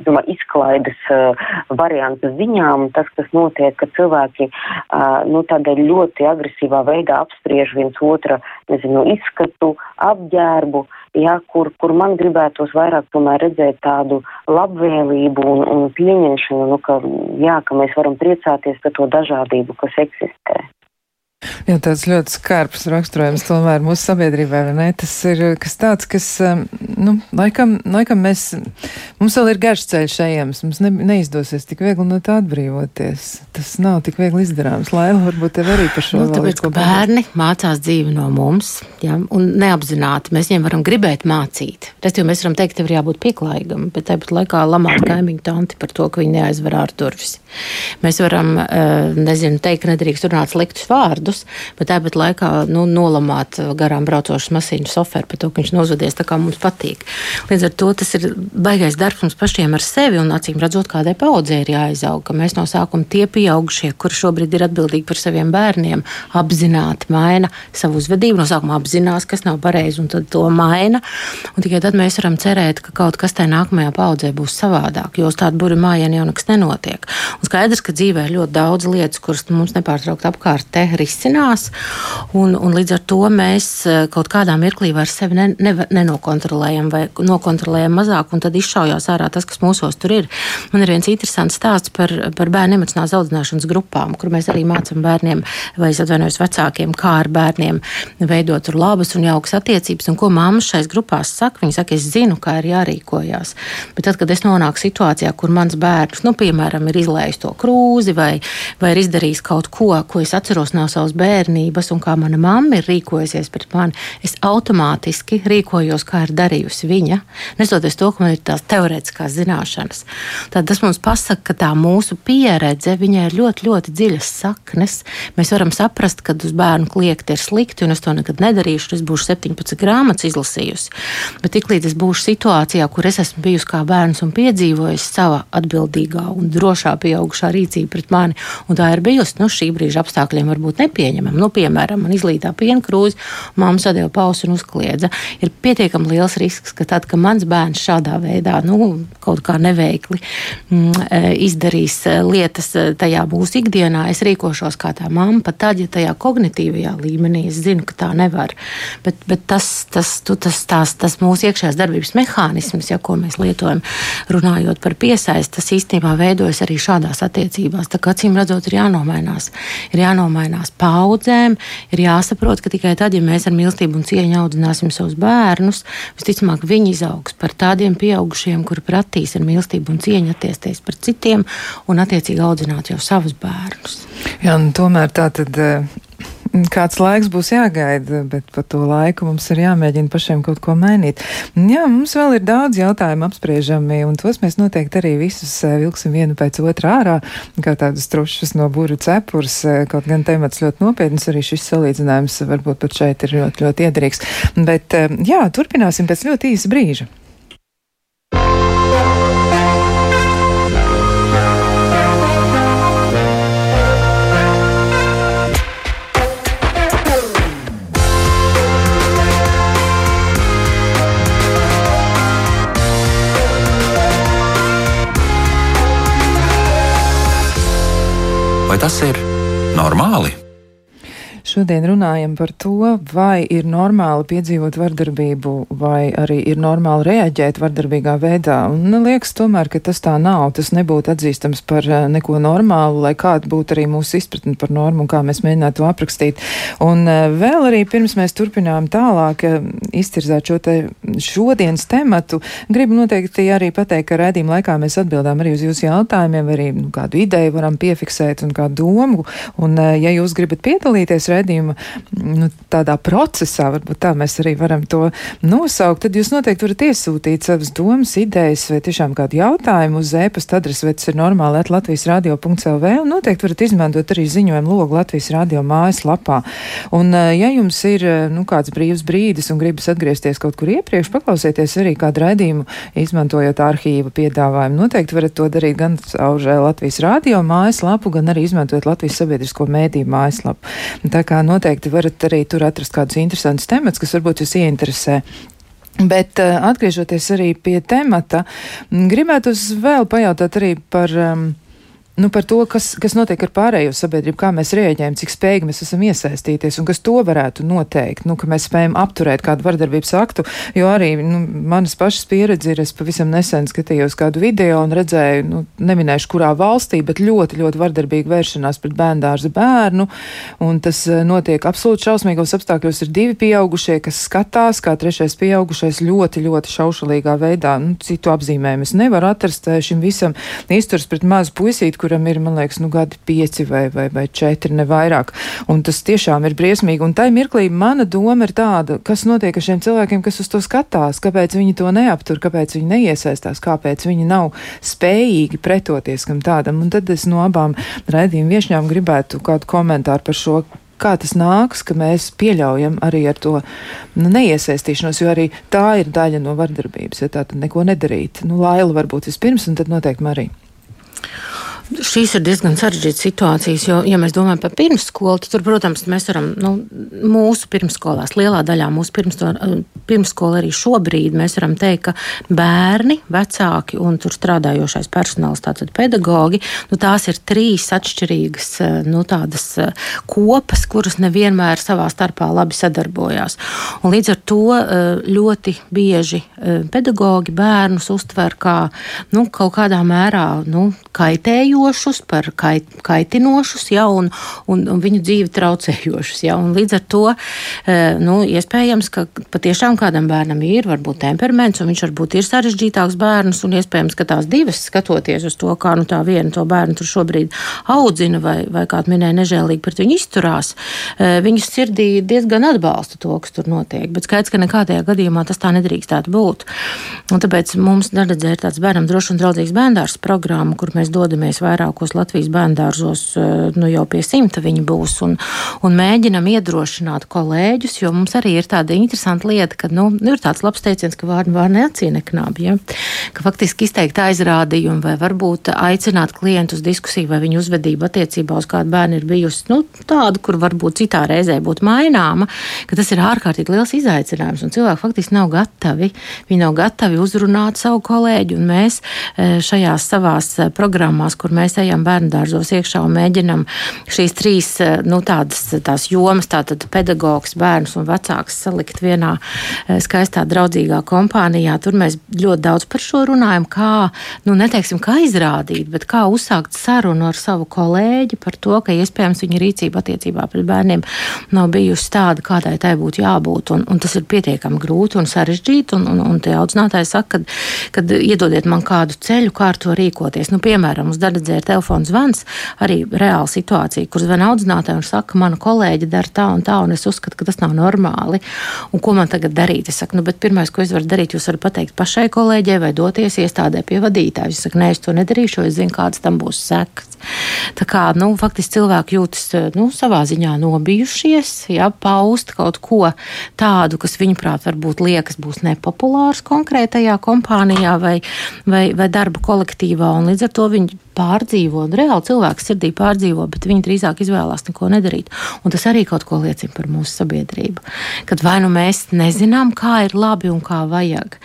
domāju, izklaides uh, variantu ziņām, tas, kas notiek, ka cilvēki, nu, tādā ļoti agresīvā veidā apspriež viens otra, nezinu, izskatu, apģērbu, uh, ja, kur, kur man gribētos vairāk redzēt tādu labvēlību un, un pieņemšanu, nu, ka, jā, ka mēs varam priecāties par to dažādību, kas eksistē. Jā, tāds ļoti skarbs raksturojums tomēr mūsu sabiedrībai, vai ne? Tas ir kas tāds, kas, um, nu, laikam, laikam mēs, mums vēl ir garš ceļš ejams, mums ne, neizdosies tik viegli no tā atbrīvoties. Tas nav tik viegli izdarāms. Laila, varbūt tev arī par šo. Nu, tāpēc, ka bērni mācās dzīvi no mums, ja, un neapzināti mēs viņiem varam gribēt mācīt. Respektīvi, mēs varam teikt, tev ir jābūt pieklājīgam, bet tāpat laikā lamāt kaimiņu tanti par to, ka viņi neaizver ārturvis. Mēs varam, eh, nezinu, teikt, nedrīkst runāt sliktus vārdus, bet tāpat laikā nu, nolamāt garām braucošas mašīnu soferu par to, ka viņš nozvedies tā, kā mums patīk. Līdz ar to tas ir baigais darbs mums pašiem ar sevi un acīm redzot, kādai paudzei ir jāizaug. Ka mēs no sākuma tie pieaugušie, kuri šobrīd ir atbildīgi par saviem bērniem, apzināti maina savu uzvedību, no sākuma apzinās, kas nav pareizi un tad to maina. Un tikai tad mēs varam cerēt, ka kaut kas tajā nākamajā paudzē būs savādāk, jo uz tādu burbuļu mājiņu jau nekas nenotiek. Un skaidrs, ka dzīvē ir ļoti daudz lietas, kuras mums nepārtraukti apkārt te risinās. Un, un līdz ar to mēs eh, kaut kādā mirklī vairs sevi ne, ne, nenokontrolējam vai nokontrolējam mazāk, un tad izšaujās ārā tas, kas mūsos tur ir. Man ir viens interesants stāsts par, par bērnu emocionālās audzināšanas grupām, kur mēs arī mācām bērniem, vai es atvainojos vecākiem, kā ar bērniem veidot labas un jaukas attiecības, un ko mammas šais grupās saka. Viņi saka, es zinu, kā ir jārīkojās. Bet tad, kad es nonāku situācijā, kur mans bērns, nu, piemēram, ir izlējis to krūzi vai, vai ir izdarījis kaut ko, ko es atceros no savas bērnības, un kā mana mamma ir rīkojusies pret mani, es automātiski rīkojos, kā ir darījusi viņa, nesoties to, ka man ir tās teorētiskās zināšanas. Tad tas mums pasaka, ka tā mūsu pieredze, ir ļoti, ļoti dziļas saknes. Mēs varam saprast, ka uz bērnu kliegt ir slikti, un es to nekad nedarīšu, es būšu 17 grāmatas izlasījusi. Bet tiklīdz es būšu situācijā, kur es esmu bijusi kā bērns un piedzīvojis sava atbildīgā un drošā pieaugušā rīcība pret mani, un tā ir bijusi nu, šī brīža apstākļiem varbūt nepieņemama. Nu, piemēram, man izlītā piena krūze, mamma sadeva pausu un uzkliedza. Ir pietiekami liels risks, ka tad, kad mans bērns šādā veidā nu, kaut kā neveikli mm, e, izdarīs e, lietas e, tajā mūsu ikdienā, es rīkošos kā tā mamma, pat tad, ja tajā kognitīvajā līmenī es zinu, ka tā nevar. Bet, bet tas, tas, tu, tas, tās, tas mūsu iekšējās darbības mehānisms, ja, ko mēs lietojam, runājot par piesaisti, tas īstenībā veidojas arī šādās attiecībās. Tā kā acīm redzot, ir jānomainās. Ir jānomainās paudzēm, ir jāsaprot, ka tikai tad, ja mēs ar mīlestību un cieņu audzināsim savus bērnus, visticamāk, viņi izaugs par tādiem pieaugušiem, kuri pratīs ar mīlestību un cieņu attiekties pret citiem un attiecīgi audzināt jau savus bērnus. Jā, nu, tomēr tā tad kāds laiks būs jāgaida, bet pa to laiku mums ir jāmēģina pašiem kaut ko mainīt. Jā, mums vēl ir daudz jautājumu apspriežami, un tos mēs noteikti arī visus eh, vilksim vienu pēc otrā ārā, kā tādus trušus no buru cepures, eh, kaut gan temats ļoti nopietns, arī šis salīdzinājums varbūt pat šeit ir ļoti, ļoti iederīgs. Bet eh, jā, turpināsim pēc ļoti īsa brīža. Tas ir normāli? Šodien runājam par to, vai ir normāli piedzīvot vardarbību, vai arī ir normāli reaģēt vardarbīgā veidā. Un nu, liekas tomēr, ka tas tā nav. Tas nebūtu atzīstams par eh, neko normālu, lai kāda būtu arī mūsu izpratne par normu un kā mēs mēģinātu to aprakstīt. Un eh, vēl arī pirms mēs turpinām tālāk eh, iztirzāt šo te šodienas tematu, gribu noteikti arī pateikt, ka redzījuma laikā mēs atbildām arī uz jūsu jautājumiem, arī nu, kādu ideju varam piefiksēt un kādu domu. Un, ja jūs gribat piedalīties raidījuma nu, tādā procesā, varbūt tā mēs arī varam to nosaukt, tad jūs noteikti varat iesūtīt savas domas, idejas vai tiešām kādu jautājumu uz e-pasta adresi, vai tas ir normāli at Latvijas radio.lv un noteikti varat izmantot arī ziņojumu logu Latvijas radio mājaslapā. Un, eh, ja jums ir eh, nu, kāds brīvs brīdis un gribas atgriezties kaut kur iepriekš, paklausieties arī kādu raidījumu, izmantojot arhīvu piedāvājumu. Noteikti varat to darīt gan caur eh, Latvijas radio mājaslapu, gan arī izmantojot Latvijas sabiedrisko mēdīju mājaslapu. Tā kā noteikti varat arī tur atrast kādus interesantus temats, kas varbūt jūs ieinteresē. Bet uh, atgriežoties arī pie temata, gribētu vēl pajautāt arī par. Um, nu, par to, kas, kas notiek ar pārējo sabiedrību, kā mēs rēģējam, cik spējīgi mēs esam iesaistīties un kas to varētu noteikt, nu, ka mēs spējam apturēt kādu vardarbības aktu, jo arī nu, manas pašas pieredze ir, es pavisam nesen skatījos kādu video un redzēju, nu, neminēšu kurā valstī, bet ļoti, ļoti vardarbīgi vēršanās pret bērndārza bērnu, un tas eh, notiek absolūti šausmīgos apstākļos. Ir divi pieaugušie, kas skatās, kā trešais pieaugušais ļoti, ļoti šaušalīgā veidā, nu, citu apzīmējumu es nevaru atrast eh, šim visam, izturs pret mazu puisīti, kuram ir, man liekas, nu, gadi pieci vai, vai, vai četri, ne vairāk. Un tas tiešām ir briesmīgi. Un tai mirklī mana doma ir tāda, kas notiek ar šiem cilvēkiem, kas uz to skatās, kāpēc viņi to neaptur, kāpēc viņi neiesaistās, kāpēc viņi nav spējīgi pretoties kam tādam. Un tad es no abām raidījuma viešņām gribētu kādu komentāru par šo, kā tas nāks, ka mēs pieļaujam arī ar to nu, neiesaistīšanos, jo arī tā ir daļa no vardarbības, ja tā tad neko nedarīt. Nu, Laila varbūt vispirms, un tad noteikti Marija. Šīs ir diezgan sarežģītas situācijas, jo, ja mēs domājam par pirmsskolu, tad, tur, protams, mēs varam, nu, mūsu pirmsskolās, lielā daļā mūsu pirmsskola arī šobrīd, mēs varam teikt, ka bērni, vecāki un tur strādājošais personāls, tātad pedagogi, nu, tās ir trīs atšķirīgas, nu, tādas kopas, kuras nevienmēr savā starpā labi sadarbojās. Un līdz ar to ļoti bieži pedagogi bērnus uztver kā, nu, kaut kādā mērā, nu, kaitējumu kaitējošus, par kait, kaitinošus, ja, un, un, un viņu dzīvi traucējošus. Ja, līdz ar to e, nu, iespējams, ka patiešām kādam bērnam ir varbūt temperaments, un viņš varbūt ir sarežģītāks bērns, un iespējams, ka tās divas skatoties uz to, kā nu, tā viena to bērnu tur šobrīd audzina, vai, vai kā minēja, nežēlīgi pret viņu izturās, e, viņas sirdī diezgan atbalsta to, kas tur notiek. Bet skaidrs, ka nekādajā gadījumā tas tā nedrīkstētu būt. Un tāpēc mums Daredzē ir tāds bērnam drošs un draudzīgs bērndārs programma, kur mēs dodamies vairākos Latvijas bērndārzos, eh, nu jau pie simta viņi būs, un, un mēģinam iedrošināt kolēģus, jo mums arī ir tāda interesanta lieta, ka, nu, ir tāds labs teiciens, ka vārni vārni neacīna knābi, ja? ka faktiski izteikt aizrādījumu vai varbūt aicināt klientu uz diskusiju vai viņu uzvedību attiecībā uz kādu bērnu ir bijusi, nu, tāda, kur varbūt citā reizē būtu maināma, ka tas ir ārkārtīgi liels izaicinājums, un cilvēki faktiski nav gatavi, viņi nav gatavi uzrunāt savu kolēģi, un mēs eh, šajās savās programmās, kur mēs ejam bērnu dārzos iekšā un mēģinam šīs trīs eh, nu, tādas tās jomas, tātad pedagogs, bērns un vecāks salikt vienā eh, skaistā, draudzīgā kompānijā. Tur mēs ļoti daudz par šo runājam, kā, nu, neteiksim, kā izrādīt, bet kā uzsākt sarunu ar savu kolēģi par to, ka iespējams viņa rīcība attiecībā pret bērniem nav bijusi tāda, kādai tai būtu jābūt. Un, un tas ir pietiekami grūti un sarežģīti, un, un, un tie audzinātāji saka, kad, kad iedodiet man kādu ceļu, kā ar to rīkoties. Nu, piemēram, uz daredzē ir telefons zvans, arī reāla situācija, kur zvan audzinātāji un saka, mana kolēģi dara tā un tā, un es uzskatu, ka tas nav normāli. Un ko man tagad darīt? Es saku, nu, bet pirmais, ko es varu darīt, jūs varat pateikt pašai kolēģei vai doties iestādē pie vadītāja. Viņš saka, nē, es to nedarīšu, es zinu, kādas tam būs sekas. Tā kā nu, faktiski cilvēki jūtas nu, savā ziņā nobijušies, ja paust kaut ko tādu, kas viņuprāt varbūt liekas būs nepopulārs konkrētajā kompānijā vai, vai, vai darba kolektīvā, un līdz ar to viņi pārdzīvo, un reāli cilvēks sirdī pārdzīvo, bet viņi drīzāk izvēlās neko nedarīt. Un tas arī kaut ko liecina par mūsu sabiedrību. Kad vai nu mēs nezinām, kā ir labi un kā vajag,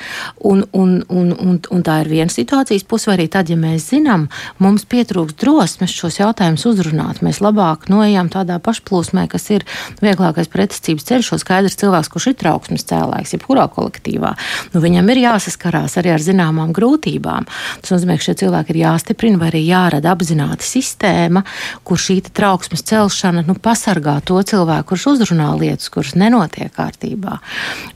un, un, un, un, un tā ir viena situācijas puse, vai arī tad, ja mēs zinām, mums pietrūks drosmes šos jautājumus uzrunāt, mēs labāk noejam tādā pašplūsmē, kas ir vieglākais pretestības ceļš, jo skaidrs cilvēks, kurš ir trauksmes cēlājs, jebkurā kolektīvā, nu, viņam ir jāsaskarās arī ar zināmām grūtībām. Tas nozīmē, ka šie cilvēki ir jāstiprina vai arī arī jārada apzināta sistēma, kur šī trauksmes celšana nu, pasargā to cilvēku, kurš uzrunā lietas, kuras nenotiek kārtībā.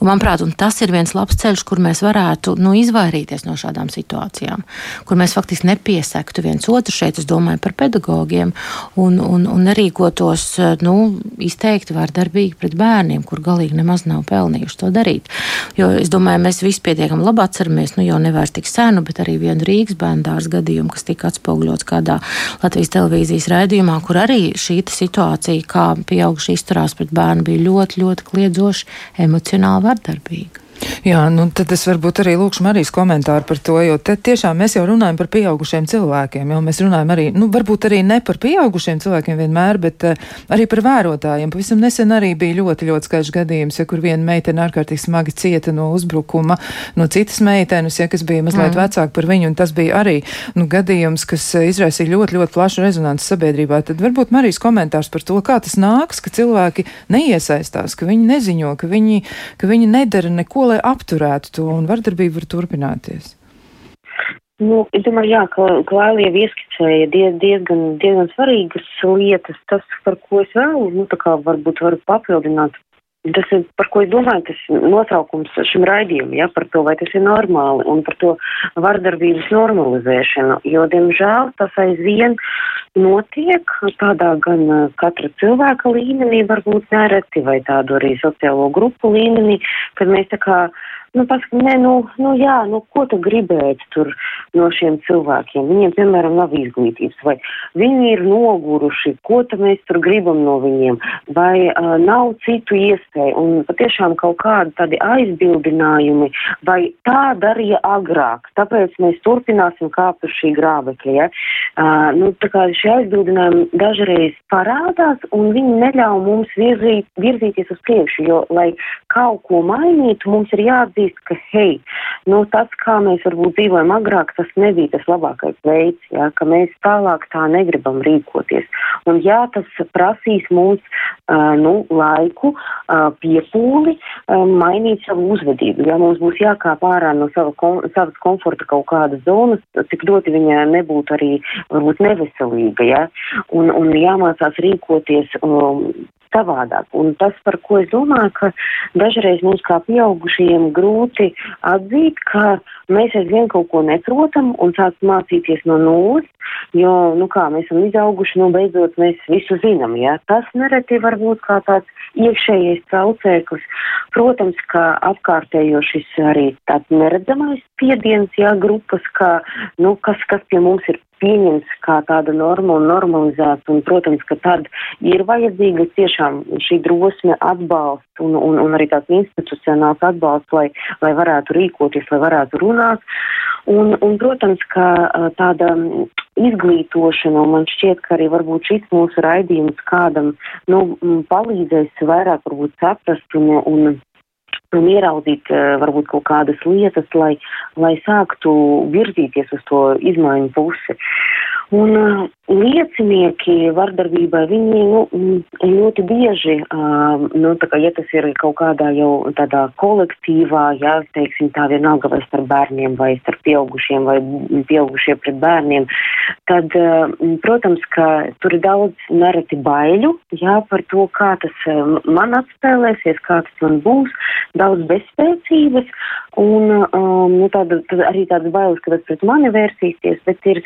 Un, manuprāt, un tas ir viens labs ceļš, kur mēs varētu nu, izvairīties no šādām situācijām, kur mēs faktiski nepiesektu viens otru šeit, es domāju par pedagogiem, un, un, un nerīkotos nu, izteikti vārdarbīgi pret bērniem, kur galīgi nemaz nav pelnījuši to darīt. Jo es domāju, mēs visi pietiekami labi atceramies, nu jau nevairs tik senu, bet arī vienu Rīgas bērndārs gadījumu, kas tika atspoguļots atspoguļots kādā Latvijas televīzijas raidījumā, kur arī šī situācija, kā pieauguši izturās pret bērnu, bija ļoti, ļoti kliedzoši emocionāli vardarbīga. Jā, nu tad es varbūt arī lūkšu Marijas komentāru par to, jo te tiešām mēs jau runājam par pieaugušiem cilvēkiem, jo mēs runājam arī, nu varbūt arī ne par pieaugušiem cilvēkiem vienmēr, bet uh, arī par vērotājiem. Pavisam nesen arī bija ļoti, ļoti skaidrs gadījums, ja kur viena meitene ārkārtīgi smagi cieta no uzbrukuma no citas meitenes, ja kas bija mazliet mm. vecāka par viņu, un tas bija arī, nu, gadījums, kas uh, izraisīja ļoti, ļoti plašu rezonanci sabiedrībā. Tad varbūt Marijas komentārs par to, kā tas nāks, ka cilvēki neiesaistās, ka viņi neziņo, ka viņi, ka viņi nedara neko, lai apturētu to un vardarbība var turpināties? Nu, es domāju, jā, ka Klāja jau ieskicēja diez, diezgan, diezgan svarīgas lietas. Tas, par ko es vēl, nu, tā kā varbūt varu papildināt, tas ir, par ko es domāju, tas nosaukums šim raidījumam, ja, par to, vai tas ir normāli un par to vardarbības normalizēšanu, jo, diemžēl, tas aizvien notiek tādā gan katra cilvēka līmenī, varbūt nereti, vai tādu arī sociālo grupu līmenī, kad mēs tā kā Nu, pasaka, nē, nu, nu, jā, nu, ko tu gribētu tur no šiem cilvēkiem? Viņiem, piemēram, nav izglītības, vai viņi ir noguruši, ko tad mēs tur gribam no viņiem, vai uh, nav citu iespēju, un patiešām kaut kādi tādi aizbildinājumi, vai tā darīja agrāk, tāpēc mēs turpināsim kāpt uz šī grābekļa, ja? Uh, nu, tā kā šie aizbildinājumi dažreiz parādās, un viņi neļauj mums virzīt, virzīties uz priekšu, jo, lai kaut ko mainītu, mums ir jāatzīst, atzīst, ka, hei, nu, tas, kā mēs varbūt dzīvojam agrāk, tas nebija tas labākais veids, jā, ka mēs tālāk tā negribam rīkoties. Un jā, tas prasīs mums, nu, laiku, piepūli, mainīt savu uzvedību. Ja mums būs jākāp ārā no sava kom savas komforta kaut kādas zonas, cik ļoti viņa nebūtu arī, varbūt, neveselīga, ja, un, un jāmācās rīkoties. Um, savādāk. Un tas, par ko es domāju, ka dažreiz mums kā pieaugušajiem grūti atzīt, ka mēs aizvien kaut ko neprotam un sākt mācīties no nulles, jo, nu kā, mēs esam izauguši, nu beidzot mēs visu zinām, jā. Tas nereti var būt kā tāds iekšējais traucēklis. Protams, ka apkārtējo šis arī tāds neredzamais spiediens, jā, grupas, kā, nu, kas, kas pie mums ir pieņemts kā tāda norma un normalizēts, un, protams, ka tad ir vajadzīga tiešām šī drosme atbalsts un, un, un arī tāds institucionāls atbalsts, lai, lai varētu rīkoties, lai varētu runāt. Un, un protams, ka tāda izglītošana, un man šķiet, ka arī varbūt šis mūsu raidījums kādam, nu, palīdzēs vairāk varbūt saprast un, un un ieraudzīt varbūt kaut kādas lietas, lai, lai sāktu virzīties uz to izmaiņu pusi. Un uh, liecinieki vardarbībai, viņi nu, ļoti bieži, uh, nu, kā, ja tas ir kaut kādā jau tādā kolektīvā, ja, teiksim, tā vienalga vai starp bērniem vai starp pieaugušiem vai pieaugušie pret bērniem, tad, uh, protams, ka tur ir daudz nereti baiļu, jā, par to, kā tas man atspēlēsies, kā tas man būs, daudz bezspēcības un, um, nu, tāda, arī tādas bailes, ka tas pret mani vērsīsies, bet ir,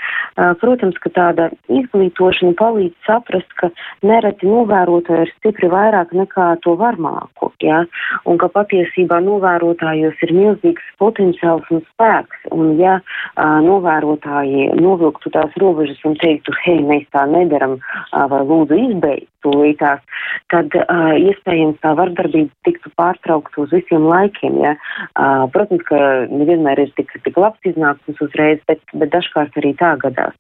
protams, protams, ka tāda izglītošana palīdz saprast, ka nereti novērotāji ir stipri vairāk nekā to varmāku, ja? un ka patiesībā novērotājos ir milzīgs potenciāls un spēks, un ja uh, novērotāji novilktu tās robežas un teiktu, hei, mēs tā nedaram, uh, vai lūdzu izbeigt tūlītās, tad uh, iespējams tā vardarbība tiktu pārtraukta uz visiem laikiem, ja? uh, protams, ka nevienmēr ir tik, tik labs iznākums uzreiz, bet, bet dažkārt arī tā gadās.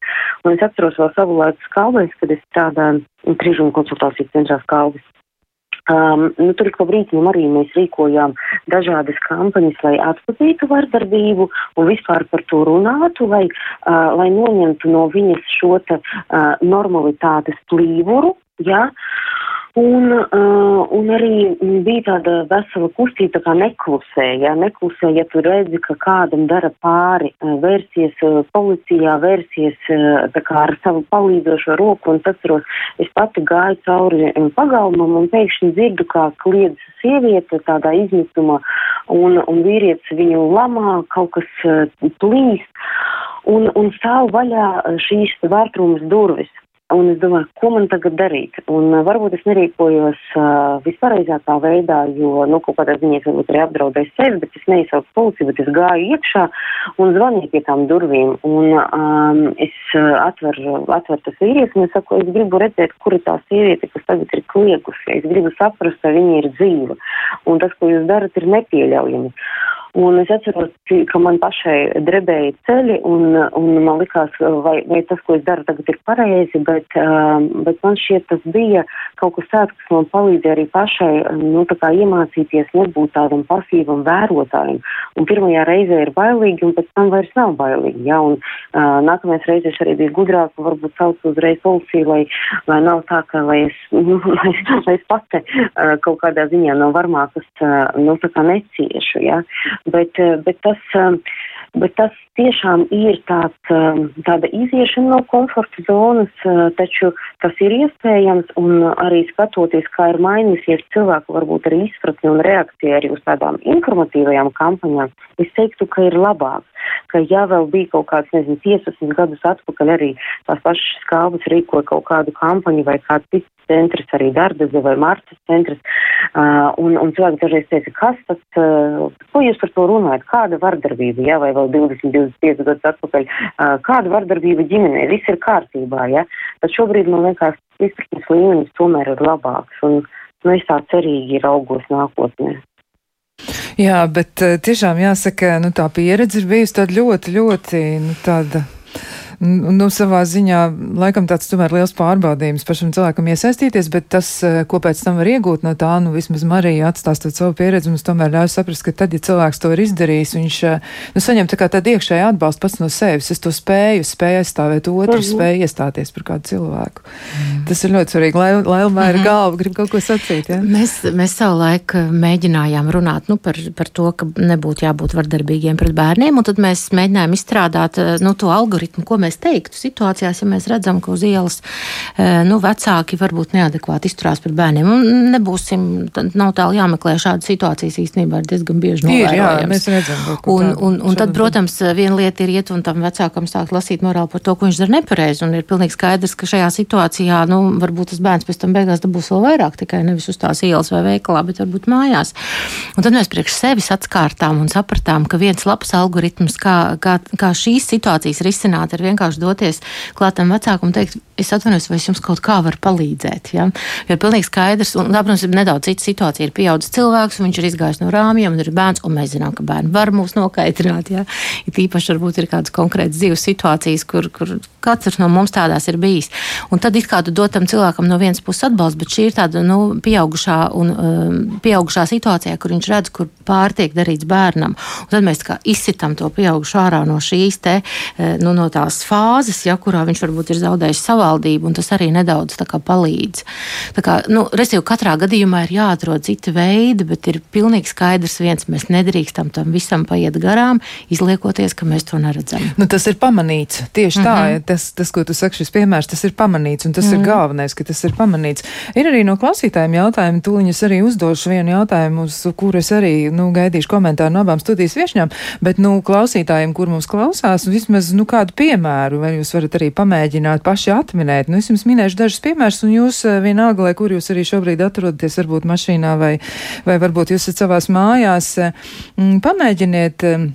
Un es atceros vēl savu laiku skalvēs, kad es strādāju trīžuma konsultāciju centrā skalvis. Um, nu, tur pa brīdim arī mēs rīkojām dažādas kampaņas, lai atpazītu vardarbību un vispār par to runātu, lai, uh, lai noņemtu no viņas šo te, uh, normalitātes plīvuru. Ja? Un, uh, un arī bija tāda vesela kustība, tā kā neklusē, ja neklusē, ja tu redzi, ka kādam dara pāri, uh, vērsies uh, policijā, vērsies uh, tā kā ar savu palīdzošo roku, un atceros, es pati gāju cauri pagalmam un pēkšņi dzirdu, kā kliedz sieviete tādā izmisumā, un, un vīrietis viņu lamā, kaut kas uh, plīst, un, un stāv vaļā šīs vārtrūmas durvis. Un es domāju, ko man tagad darīt? Un uh, varbūt es nerīkojos uh, vispareizākā veidā, jo, nu, kaut kādā ziņā es varbūt arī apdraudēju sevi, bet es neizsaucu policiju, bet es gāju iekšā un zvanīju pie tām durvīm. Un um, es atveru, atveru tas vīrietis un es saku, es gribu redzēt, kur ir tā sieviete, kas tagad ir kliegusi. Es gribu saprast, vai viņa ir dzīva. Un tas, ko jūs darat, ir nepieļaujami. Un es atceros, ka man pašai drebēja ceļi, un, un man likās, vai, vai tas, ko es daru tagad, ir pareizi, bet, um, bet man šķiet, tas bija kaut kas tāds, kas man palīdzēja arī pašai, nu, iemācīties nebūt tādam pasīvam vērotājam. Un pirmajā reizē ir bailīgi, un pēc tam vairs nav bailīgi, ja, un uh, nākamais reizes arī bija gudrāk, varbūt sauc uzreiz policiju, lai, lai nav tā, ka, lai es, nu, lai, lai es pati uh, kaut kādā ziņā no varmākas, uh, nu, neciešu, ja bet, eh, bet, tas, eh, bet tas tiešām ir tāds, eh, tāda iziešana no komforta zonas, taču tas ir iespējams un arī skatoties, kā ir mainījusies cilvēku varbūt arī izpratne un reakcija arī uz tādām informatīvajām kampaņām, es teiktu, ka ir labāk ka ja vēl bija kaut kāds, nezinu, 15 gadus atpakaļ arī tās pašas skābas rīkoja kaut kādu kampaņu vai kāds cits centrs, arī Dārdaze vai Martas centrs, uh, un, un cilvēki dažreiz teica, kas tas, uh, ko jūs par to runājat, kāda vardarbība, ja, vai vēl 20, 25 gadus atpakaļ, kāda vardarbība ģimenē, viss ir kārtībā, ja, tad šobrīd man liekas, izpratnes līmenis tomēr ir labāks, un, nu, es tā cerīgi raugos nākotnē. Jā, bet tiešām jāsaka, nu, tā pieredze ir bijusi tāda ļoti, ļoti nu, tāda nu, savā ziņā laikam tāds tomēr liels pārbaudījums pašam cilvēkam iesaistīties, bet tas, eh, ko pēc tam var iegūt no tā, nu, vismaz Marija atstāstot savu pieredzi, mums tomēr ļauj saprast, ka tad, ja cilvēks to ir izdarījis, viņš, eh, nu, saņem tā kā tādu iekšēju atbalstu pats no sevis. Es to spēju, spēju aizstāvēt otru, -hmm. spēju iestāties par kādu cilvēku. Mm. Tas ir ļoti svarīgi. Lai, Lailmā ir mm -hmm. galva, grib kaut ko sacīt, ja? Mēs, mēs savu laiku mēģinājām runāt, nu, par, par to, ka nebūtu jābūt vardarbīgiem pret bērniem, un tad mēs mēģinājām izstrādāt, eh, nu, to algoritmu, ko mēs mēs teiktu situācijās, ja mēs redzam, ka uz ielas eh, nu, vecāki varbūt neadekvāti izturās pret bērniem. Un nebūsim, nav tālu jāmeklē šādas situācijas īstenībā ir diezgan bieži novērojams. Mēs redzam, un, un, un tad, protams, viena lieta ir iet un tam vecākam sākt lasīt morāli par to, ko viņš dara nepareizi. Un ir pilnīgi skaidrs, ka šajā situācijā, nu, varbūt tas bērns pēc tam beigās dabūs vēl vairāk, tikai nevis uz tās ielas vai veikalā, bet varbūt mājās. Un tad mēs priekš sevis atskārtām un sapratām, ka viens labs algoritms, kā, kā, kā šīs situācijas risināt, ir vienkārši doties klātam vecākam un teikt, es atvainojos, vai es jums kaut kā varu palīdzēt. Ja? Jo ir pilnīgi skaidrs, un, protams, ir nedaudz cita situācija. Ir pieaudzis cilvēks, viņš ir izgājis no rāmjiem, un ir bērns, un mēs zinām, ka bērni var mūs nokaitināt. Ja? Ir īpaši varbūt ir kādas konkrētas dzīves situācijas, kur, kur katrs no mums tādās ir bijis. Un tad it kā tu dotam cilvēkam no vienas puses atbalstu, bet šī ir tāda nu, pieaugušā, un, um, pieaugušā situācijā, kur viņš redz, kur pārtiek darīts bērnam. Un tad mēs izsitam to pieaugušu ārā no šīs te, eh, nu, no tās fāzes, ja, kurā viņš varbūt ir zaudējis savaldību, un tas arī nedaudz kā, palīdz. Tā kā, nu, Restīvi, katrā gadījumā ir jāatrod citi veidi, bet ir pilnīgi skaidrs viens, mēs nedrīkstam tam visam paiet garām, izliekoties, ka mēs to neredzam. Nu, tas ir pamanīts. Tieši mm -hmm. tā, mhm. tas, tas, ko tu saki, šis piemērs, tas ir pamanīts, un tas mm -hmm. ir mhm. galvenais, ka tas ir pamanīts. Ir arī no klausītājiem jautājumi, tūliņ es arī uzdošu vienu jautājumu, uz kuru es arī nu, gaidīšu komentāru no abām studijas viešņām, bet nu, klausītājiem, kur mums klausās, vismaz nu, kādu piemēru vai jūs varat arī pamēģināt paši atminēt. Nu, es jums minēšu dažus piemērus, un jūs eh, vienalga, lai kur jūs arī šobrīd atrodaties, varbūt mašīnā vai, vai varbūt jūs esat savās mājās, eh, pamēģiniet eh,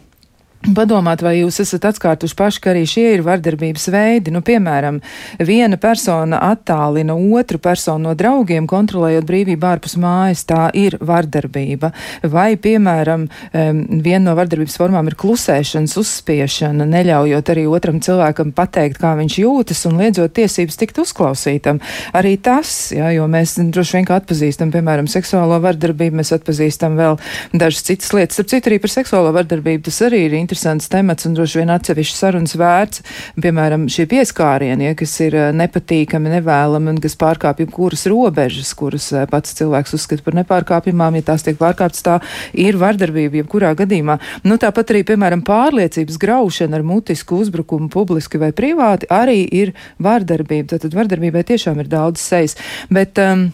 Padomāt, vai jūs esat atkārtuši paši, ka arī šie ir vardarbības veidi. Nu, piemēram, viena persona attālina otru personu no draugiem, kontrolējot brīvību ārpus mājas. Tā ir vardarbība. Vai, piemēram, viena no vardarbības formām ir klusēšanas uzspiešana, neļaujot arī otram cilvēkam pateikt, kā viņš jūtas un liedzot tiesības tikt uzklausītam. Arī tas, jā, jo mēs droši vien kā atpazīstam, piemēram, seksuālo vardarbību, mēs atpazīstam vēl dažas citas lietas. Starp citu, arī par seksuālo vardarbību tas arī ir interesants temats un droši vien atsevišķi sarunas vērts. Piemēram, šie pieskārieni, ja, kas ir eh, nepatīkami, nevēlami un kas pārkāpj kuras robežas, kuras eh, pats cilvēks uzskata par nepārkāpjamām, ja tās tiek pārkāptas, tā ir vardarbība jebkurā gadījumā. Nu, tāpat arī, piemēram, pārliecības graušana ar mutisku uzbrukumu publiski vai privāti arī ir vardarbība. Tātad vardarbībai tiešām ir daudz sejas. Bet, um,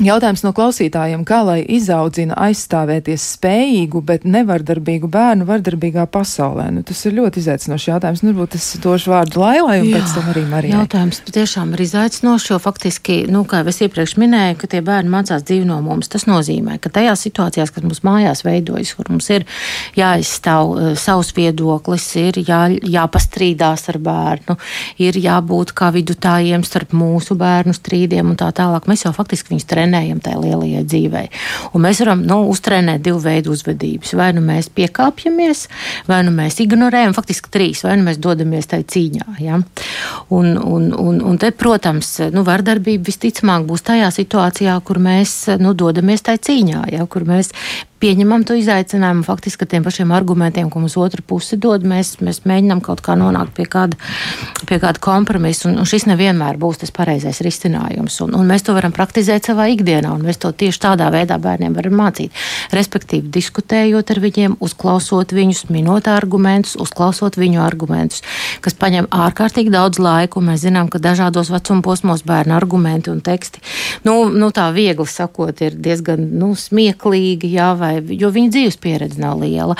Jautājums no klausītājiem, kā lai izaudzina aizstāvēties spējīgu, bet nevardarbīgu bērnu vardarbīgā pasaulē? Nu, tas ir ļoti izaicinošs jautājums. Nu, varbūt es došu vārdu Lailai un Jā, pēc tam arī Marijai. Jautājums patiešām ir izaicinošs, jo faktiski, nu, kā es iepriekš minēju, ka tie bērni mācās dzīvi no mums. Tas nozīmē, ka tajās situācijās, kad mums mājās veidojas, kur mums ir jāizstāv uh, savs viedoklis, ir jā, jāpastrīdās ar bērnu, ir jābūt kā vidutājiem starp mūsu bērnu strīdiem un tā tālāk. Mēs jau faktiski viņus trenējam trenējam tajā lielajai dzīvei. Un mēs varam nu, uztrenēt divu veidu uzvedības. Vai nu mēs piekāpjamies, vai nu mēs ignorējam, faktiski trīs, vai nu mēs dodamies tajā cīņā. Ja? Un, un, un, un te, protams, nu, vardarbība visticamāk būs tajā situācijā, kur mēs nu, dodamies tajā cīņā, ja? kur mēs pieņemam to izaicinājumu. Faktiski ar tiem pašiem argumentiem, ko mums otra puse dod, mēs, mēs mēģinām kaut kā nonākt pie kāda, pie kāda kompromisa. Un, un šis nevienmēr būs tas pareizais risinājums. Un, un mēs to varam praktizēt savā ikdienā, un mēs to tieši tādā veidā bērniem varam mācīt. Respektīvi, diskutējot ar viņiem, uzklausot viņus, minot argumentus, uzklausot viņu argumentus, kas paņem ārkārtīgi daudz laika. Mēs zinām, ka dažādos vecuma posmos bērnu argumenti un teksti, nu, nu tā viegli sakot, ir diezgan nu, smieklīgi. Jā, vai vai, jo viņu dzīves pieredze nav liela.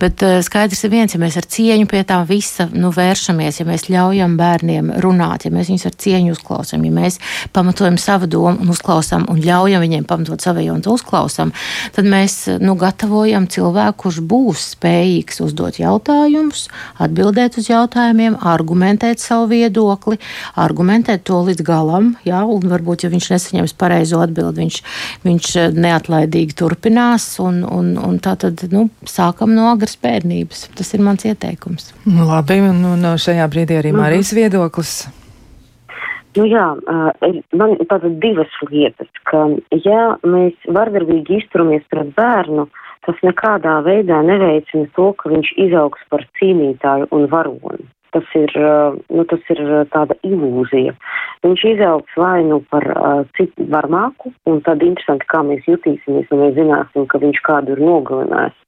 Bet uh, skaidrs ir viens, ja mēs ar cieņu pie tā visa nu, vēršamies, ja mēs ļaujam bērniem runāt, ja mēs viņus ar cieņu uzklausām, ja mēs pamatojam savu domu un uzklausām un ļaujam viņiem pamatot savējo un to uzklausām, tad mēs nu, gatavojam cilvēku, kurš būs spējīgs uzdot jautājumus, atbildēt uz jautājumiem, argumentēt savu viedokli, argumentēt to līdz galam, jā, un varbūt, ja viņš nesaņems pareizo atbildi, viņš, viņš neatlaidīgi turpinās un Un, un, un tā tad nu, sākam no agras bērnības. Tas ir mans ieteikums. Nu, labi, un, un šajā brīdī arī Marijas mhm. viedoklis. Nu jā, man ir tādas divas lietas, ka ja mēs vardarbīgi izturamies pret bērnu, tas nekādā veidā neveicina to, ka viņš izaugs par cīnītāju un varoni tas ir, nu, tas ir tāda ilūzija. Viņš izaugs vai nu par uh, citu varmāku, un tad interesanti, kā mēs jutīsimies, un mēs zināsim, ka viņš kādu ir nogalinājis.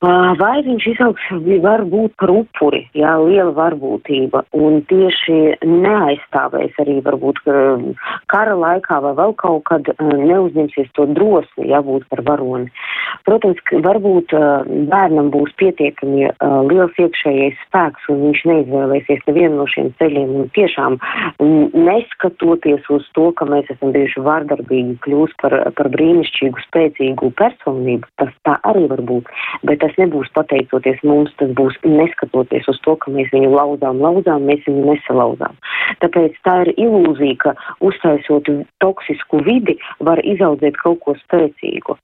Vai viņš izaugs, var būt par upuri, jā, liela varbūtība, un tieši neaizstāvēs arī varbūt kara laikā vai vēl kaut kad neuzņemsies to drosmi, jā, būt par varoni. Protams, varbūt bērnam būs pietiekami liels iekšējais spēks, un viņš neizvēlēsies nevienu no šiem ceļiem, un tiešām neskatoties uz to, ka mēs esam bijuši vardarbīgi, kļūst par, par brīnišķīgu, spēcīgu personību, tas tā arī var būt. Bet tas nebūs pateicoties mums, tas būs neskatoties uz to, ka mēs viņu lauzām, lauzām, mēs viņu nesalauzām. Tāpēc tā ir ilūzija, ka uztaisot toksisku vidi var izaudzēt kaut ko spēcīgu.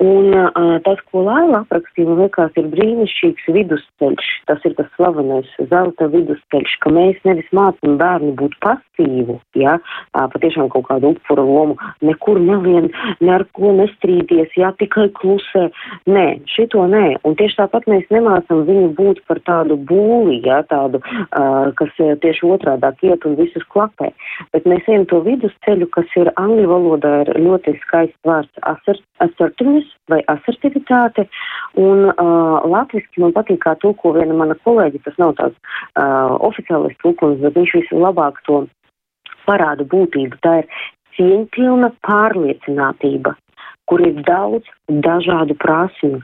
Un uh, tas, ko Laila aprakstīja, man liekas, ir brīnišķīgs vidusceļš. Tas ir tas slavenais zelta vidusceļš, ka mēs nevis mācām bērnu būt pasīvu, ja, uh, patiešām kaut kādu upuru lomu, nekur nevien, ne ar ko nestrīdies, ja tikai klusē. Nē, šito nē. Un tieši tāpat mēs nemācam viņu būt par tādu būli, ja, tādu, uh, kas tieši otrādāk iet un visus klapē. Bet mēs ejam to vidusceļu, kas ir angļu valodā ir ļoti skaists vārds assert, assertiveness vai asertivitāte. Un uh, latviski man patīk, kā tulko viena mana kolēģi, tas nav tāds uh, oficiālais tulkums, bet viņš vislabāk to parāda būtību. Tā ir cieņpilna pārliecinātība, kur ir daudz dažādu prasmju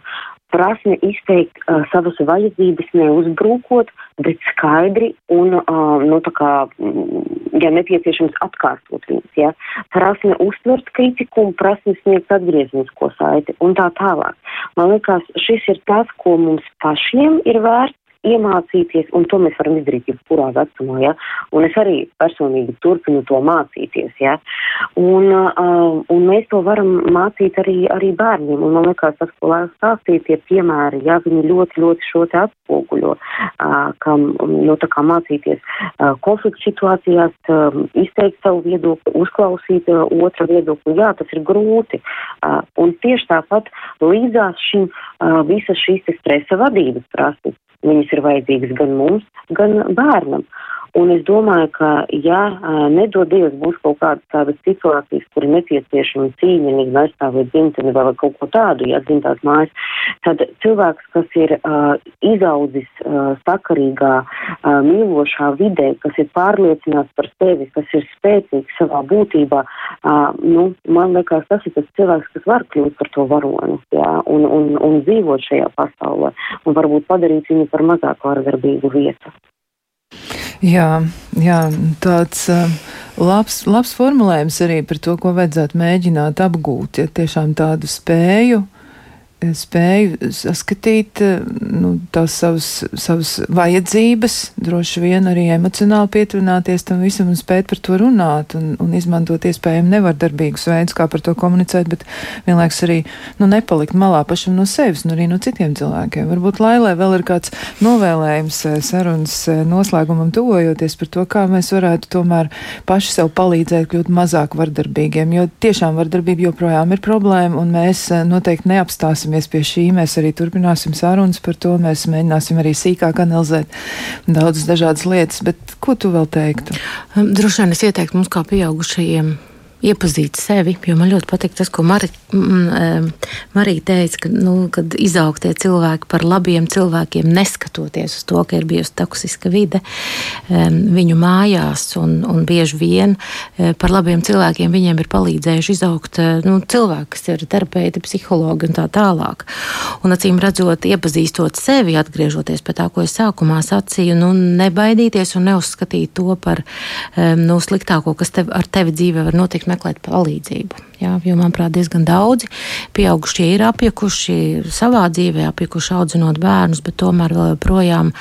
prasme izteikt uh, savas vajadzības neuzbrūkot, bet skaidri un, uh, nu, tā kā, mm, ja nepieciešams, atkārtot viņas, ja. Prasme uztvert kritiku un prasme sniegt atgrieznisko saiti un tā tālāk. Man liekas, šis ir tas, ko mums pašiem ir vērts iemācīties, un to mēs varam izdarīt jebkurā vecumā, ja, un es arī personīgi turpinu to mācīties, ja, un, uh, un mēs to varam mācīt arī, arī bērniem, un man liekas, tas, ko lai stāstīja, tie piemēri, ja, viņi ļoti, ļoti šo te atspoguļo, uh, kam, nu, tā kā mācīties uh, konfliktu situācijās, uh, izteikt savu viedokli, uzklausīt uh, otra viedokli, jā, tas ir grūti, uh, un tieši tāpat līdzās šim uh, visas šīs stresa vadības prasmes Viņas ir vajadzīgas gan mums, gan bērnam. Un es domāju, ka, ja nedod Dievs būs kaut kādas tādas situācijas, kur ir nepieciešama cīņa, aizstāvēt dzimteni vai kaut ko tādu, ja dzimtās mājas, tad cilvēks, kas ir uh, izaudzis uh, sakarīgā, uh, mīlošā vidē, kas ir pārliecināts par sevi, kas ir spēcīgs savā būtībā, uh, nu, man liekas, tas ir tas cilvēks, kas var kļūt par to varoni, jā, un, un, un dzīvot šajā pasaulē, un varbūt padarīt viņu par mazāk vardarbīgu vietu. Jā, jā tāds uh, labs, labs formulējums arī par to, ko vajadzētu mēģināt apgūt, ja tiešām tādu spēju spēju saskatīt nu, tās savas, savas vajadzības, droši vien arī emocionāli pietuvināties tam visam un spēt par to runāt un, un izmantot iespējami nevardarbīgus veidus, kā par to komunicēt, bet vienlaiks arī nu, nepalikt malā pašam no sevis un arī no citiem cilvēkiem. Varbūt Lailē vēl ir kāds novēlējums eh, sarunas eh, noslēgumam tuvojoties par to, kā mēs varētu tomēr paši sev palīdzēt kļūt mazāk vardarbīgiem, jo tiešām vardarbība joprojām ir problēma un mēs eh, noteikti neapstāsim pieturēsimies pie šī. Mēs arī turpināsim sarunas par to. Mēs mēģināsim arī sīkāk analizēt daudzas dažādas lietas. Bet ko tu vēl teiktu? Droši vien es ieteiktu mums kā pieaugušajiem iepazīt sevi, jo man ļoti patīk tas, ko Mari, m, Marija teica, ka, nu, kad izaug tie cilvēki par labiem cilvēkiem, neskatoties uz to, ka ir bijusi toksiska vide viņu mājās, un, un bieži vien e, par labiem cilvēkiem viņiem ir palīdzējuši izaugt e, nu, cilvēki, kas ir terapeiti, psihologi un tā tālāk. Un acīm redzot, iepazīstot sevi, atgriežoties pie tā, ko es sākumā sacīju, nu, nebaidīties un neuzskatīt to par nu, sliktāko, kas tev, ar tevi dzīvē var notikt meklēt palīdzību. Jā, jo, manuprāt, diezgan daudzi pieaugušie ir apjukuši savā dzīvē, apjukuši audzinot bērnus, bet tomēr vēl joprojām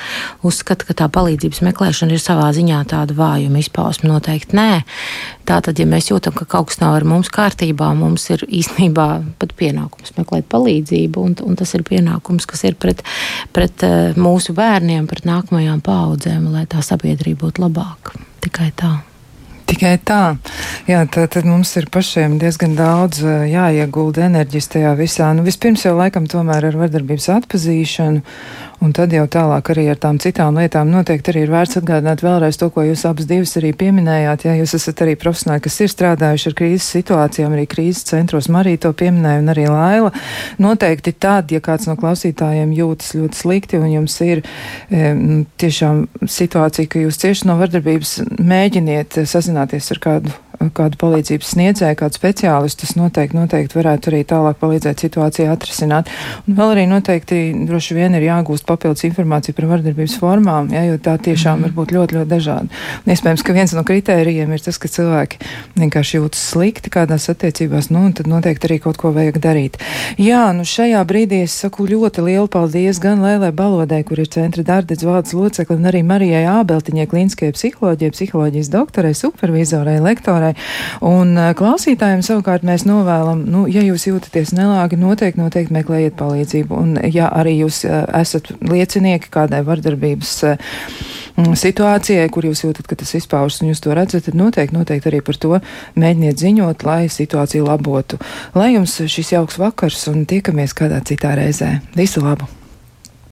uzskata, ka tā palīdzības meklēšana ir savā ziņā tāda vājuma izpausme. Noteikti nē. Tātad, ja mēs jūtam, ka kaut kas nav ar mums kārtībā, mums ir īstenībā pat pienākums meklēt palīdzību, un, un tas ir pienākums, kas ir pret, pret eh, mūsu bērniem, pret nākamajām paudzēm, lai tā sabiedrība būtu labāka. Tikai tā. Tikai tā. Jā, tā tad mums ir pašiem diezgan daudz jāiegulda enerģijas tajā visā. Nu, vispirms jau laikam tomēr ar vardarbības atpazīšanu Un tad jau tālāk arī ar tām citām lietām noteikti arī ir vērts atgādināt vēlreiz to, ko jūs abas divas arī pieminējāt. Ja jūs esat arī profesionāli, kas ir strādājuši ar krīzes situācijām, arī krīzes centros, Marija to pieminēja un arī Laila. Noteikti tad, ja kāds no klausītājiem jūtas ļoti slikti un jums ir e, tiešām situācija, ka jūs cieši no vardarbības, mēģiniet sazināties ar kādu kādu palīdzības sniedzēju, kādu speciālistu, tas noteikti, noteikti varētu arī tālāk palīdzēt situāciju atrisināt. Un vēl arī noteikti droši vien ir jāgūst papildus informācija par vardarbības formām, ja, jo tā tiešām var būt ļoti, ļoti dažāda. Un iespējams, ka viens no kritērijiem ir tas, ka cilvēki vienkārši jūtas slikti kādās attiecībās, nu, un tad noteikti arī kaut ko vajag darīt. Jā, nu šajā brīdī es saku ļoti lielu paldies gan Lēlē Balodai, kur ir centra darbdedz valdes locekli, un arī Marijai Ābeltiņai, klīniskajai psiholoģijai, psiholoģijas doktorai, supervizorai, lektorai klausītāji. Un eh, klausītājiem savukārt mēs novēlam, nu, ja jūs jūtaties nelāgi, noteikti, noteikti meklējiet palīdzību. Un ja arī jūs eh, esat liecinieki kādai vardarbības eh, situācijai, kur jūs jūtat, ka tas izpaužas un jūs to redzat, tad noteikti, noteikti arī par to mēģiniet ziņot, lai situāciju labotu. Lai jums šis jauks vakars un tiekamies kādā citā reizē. Visu labu!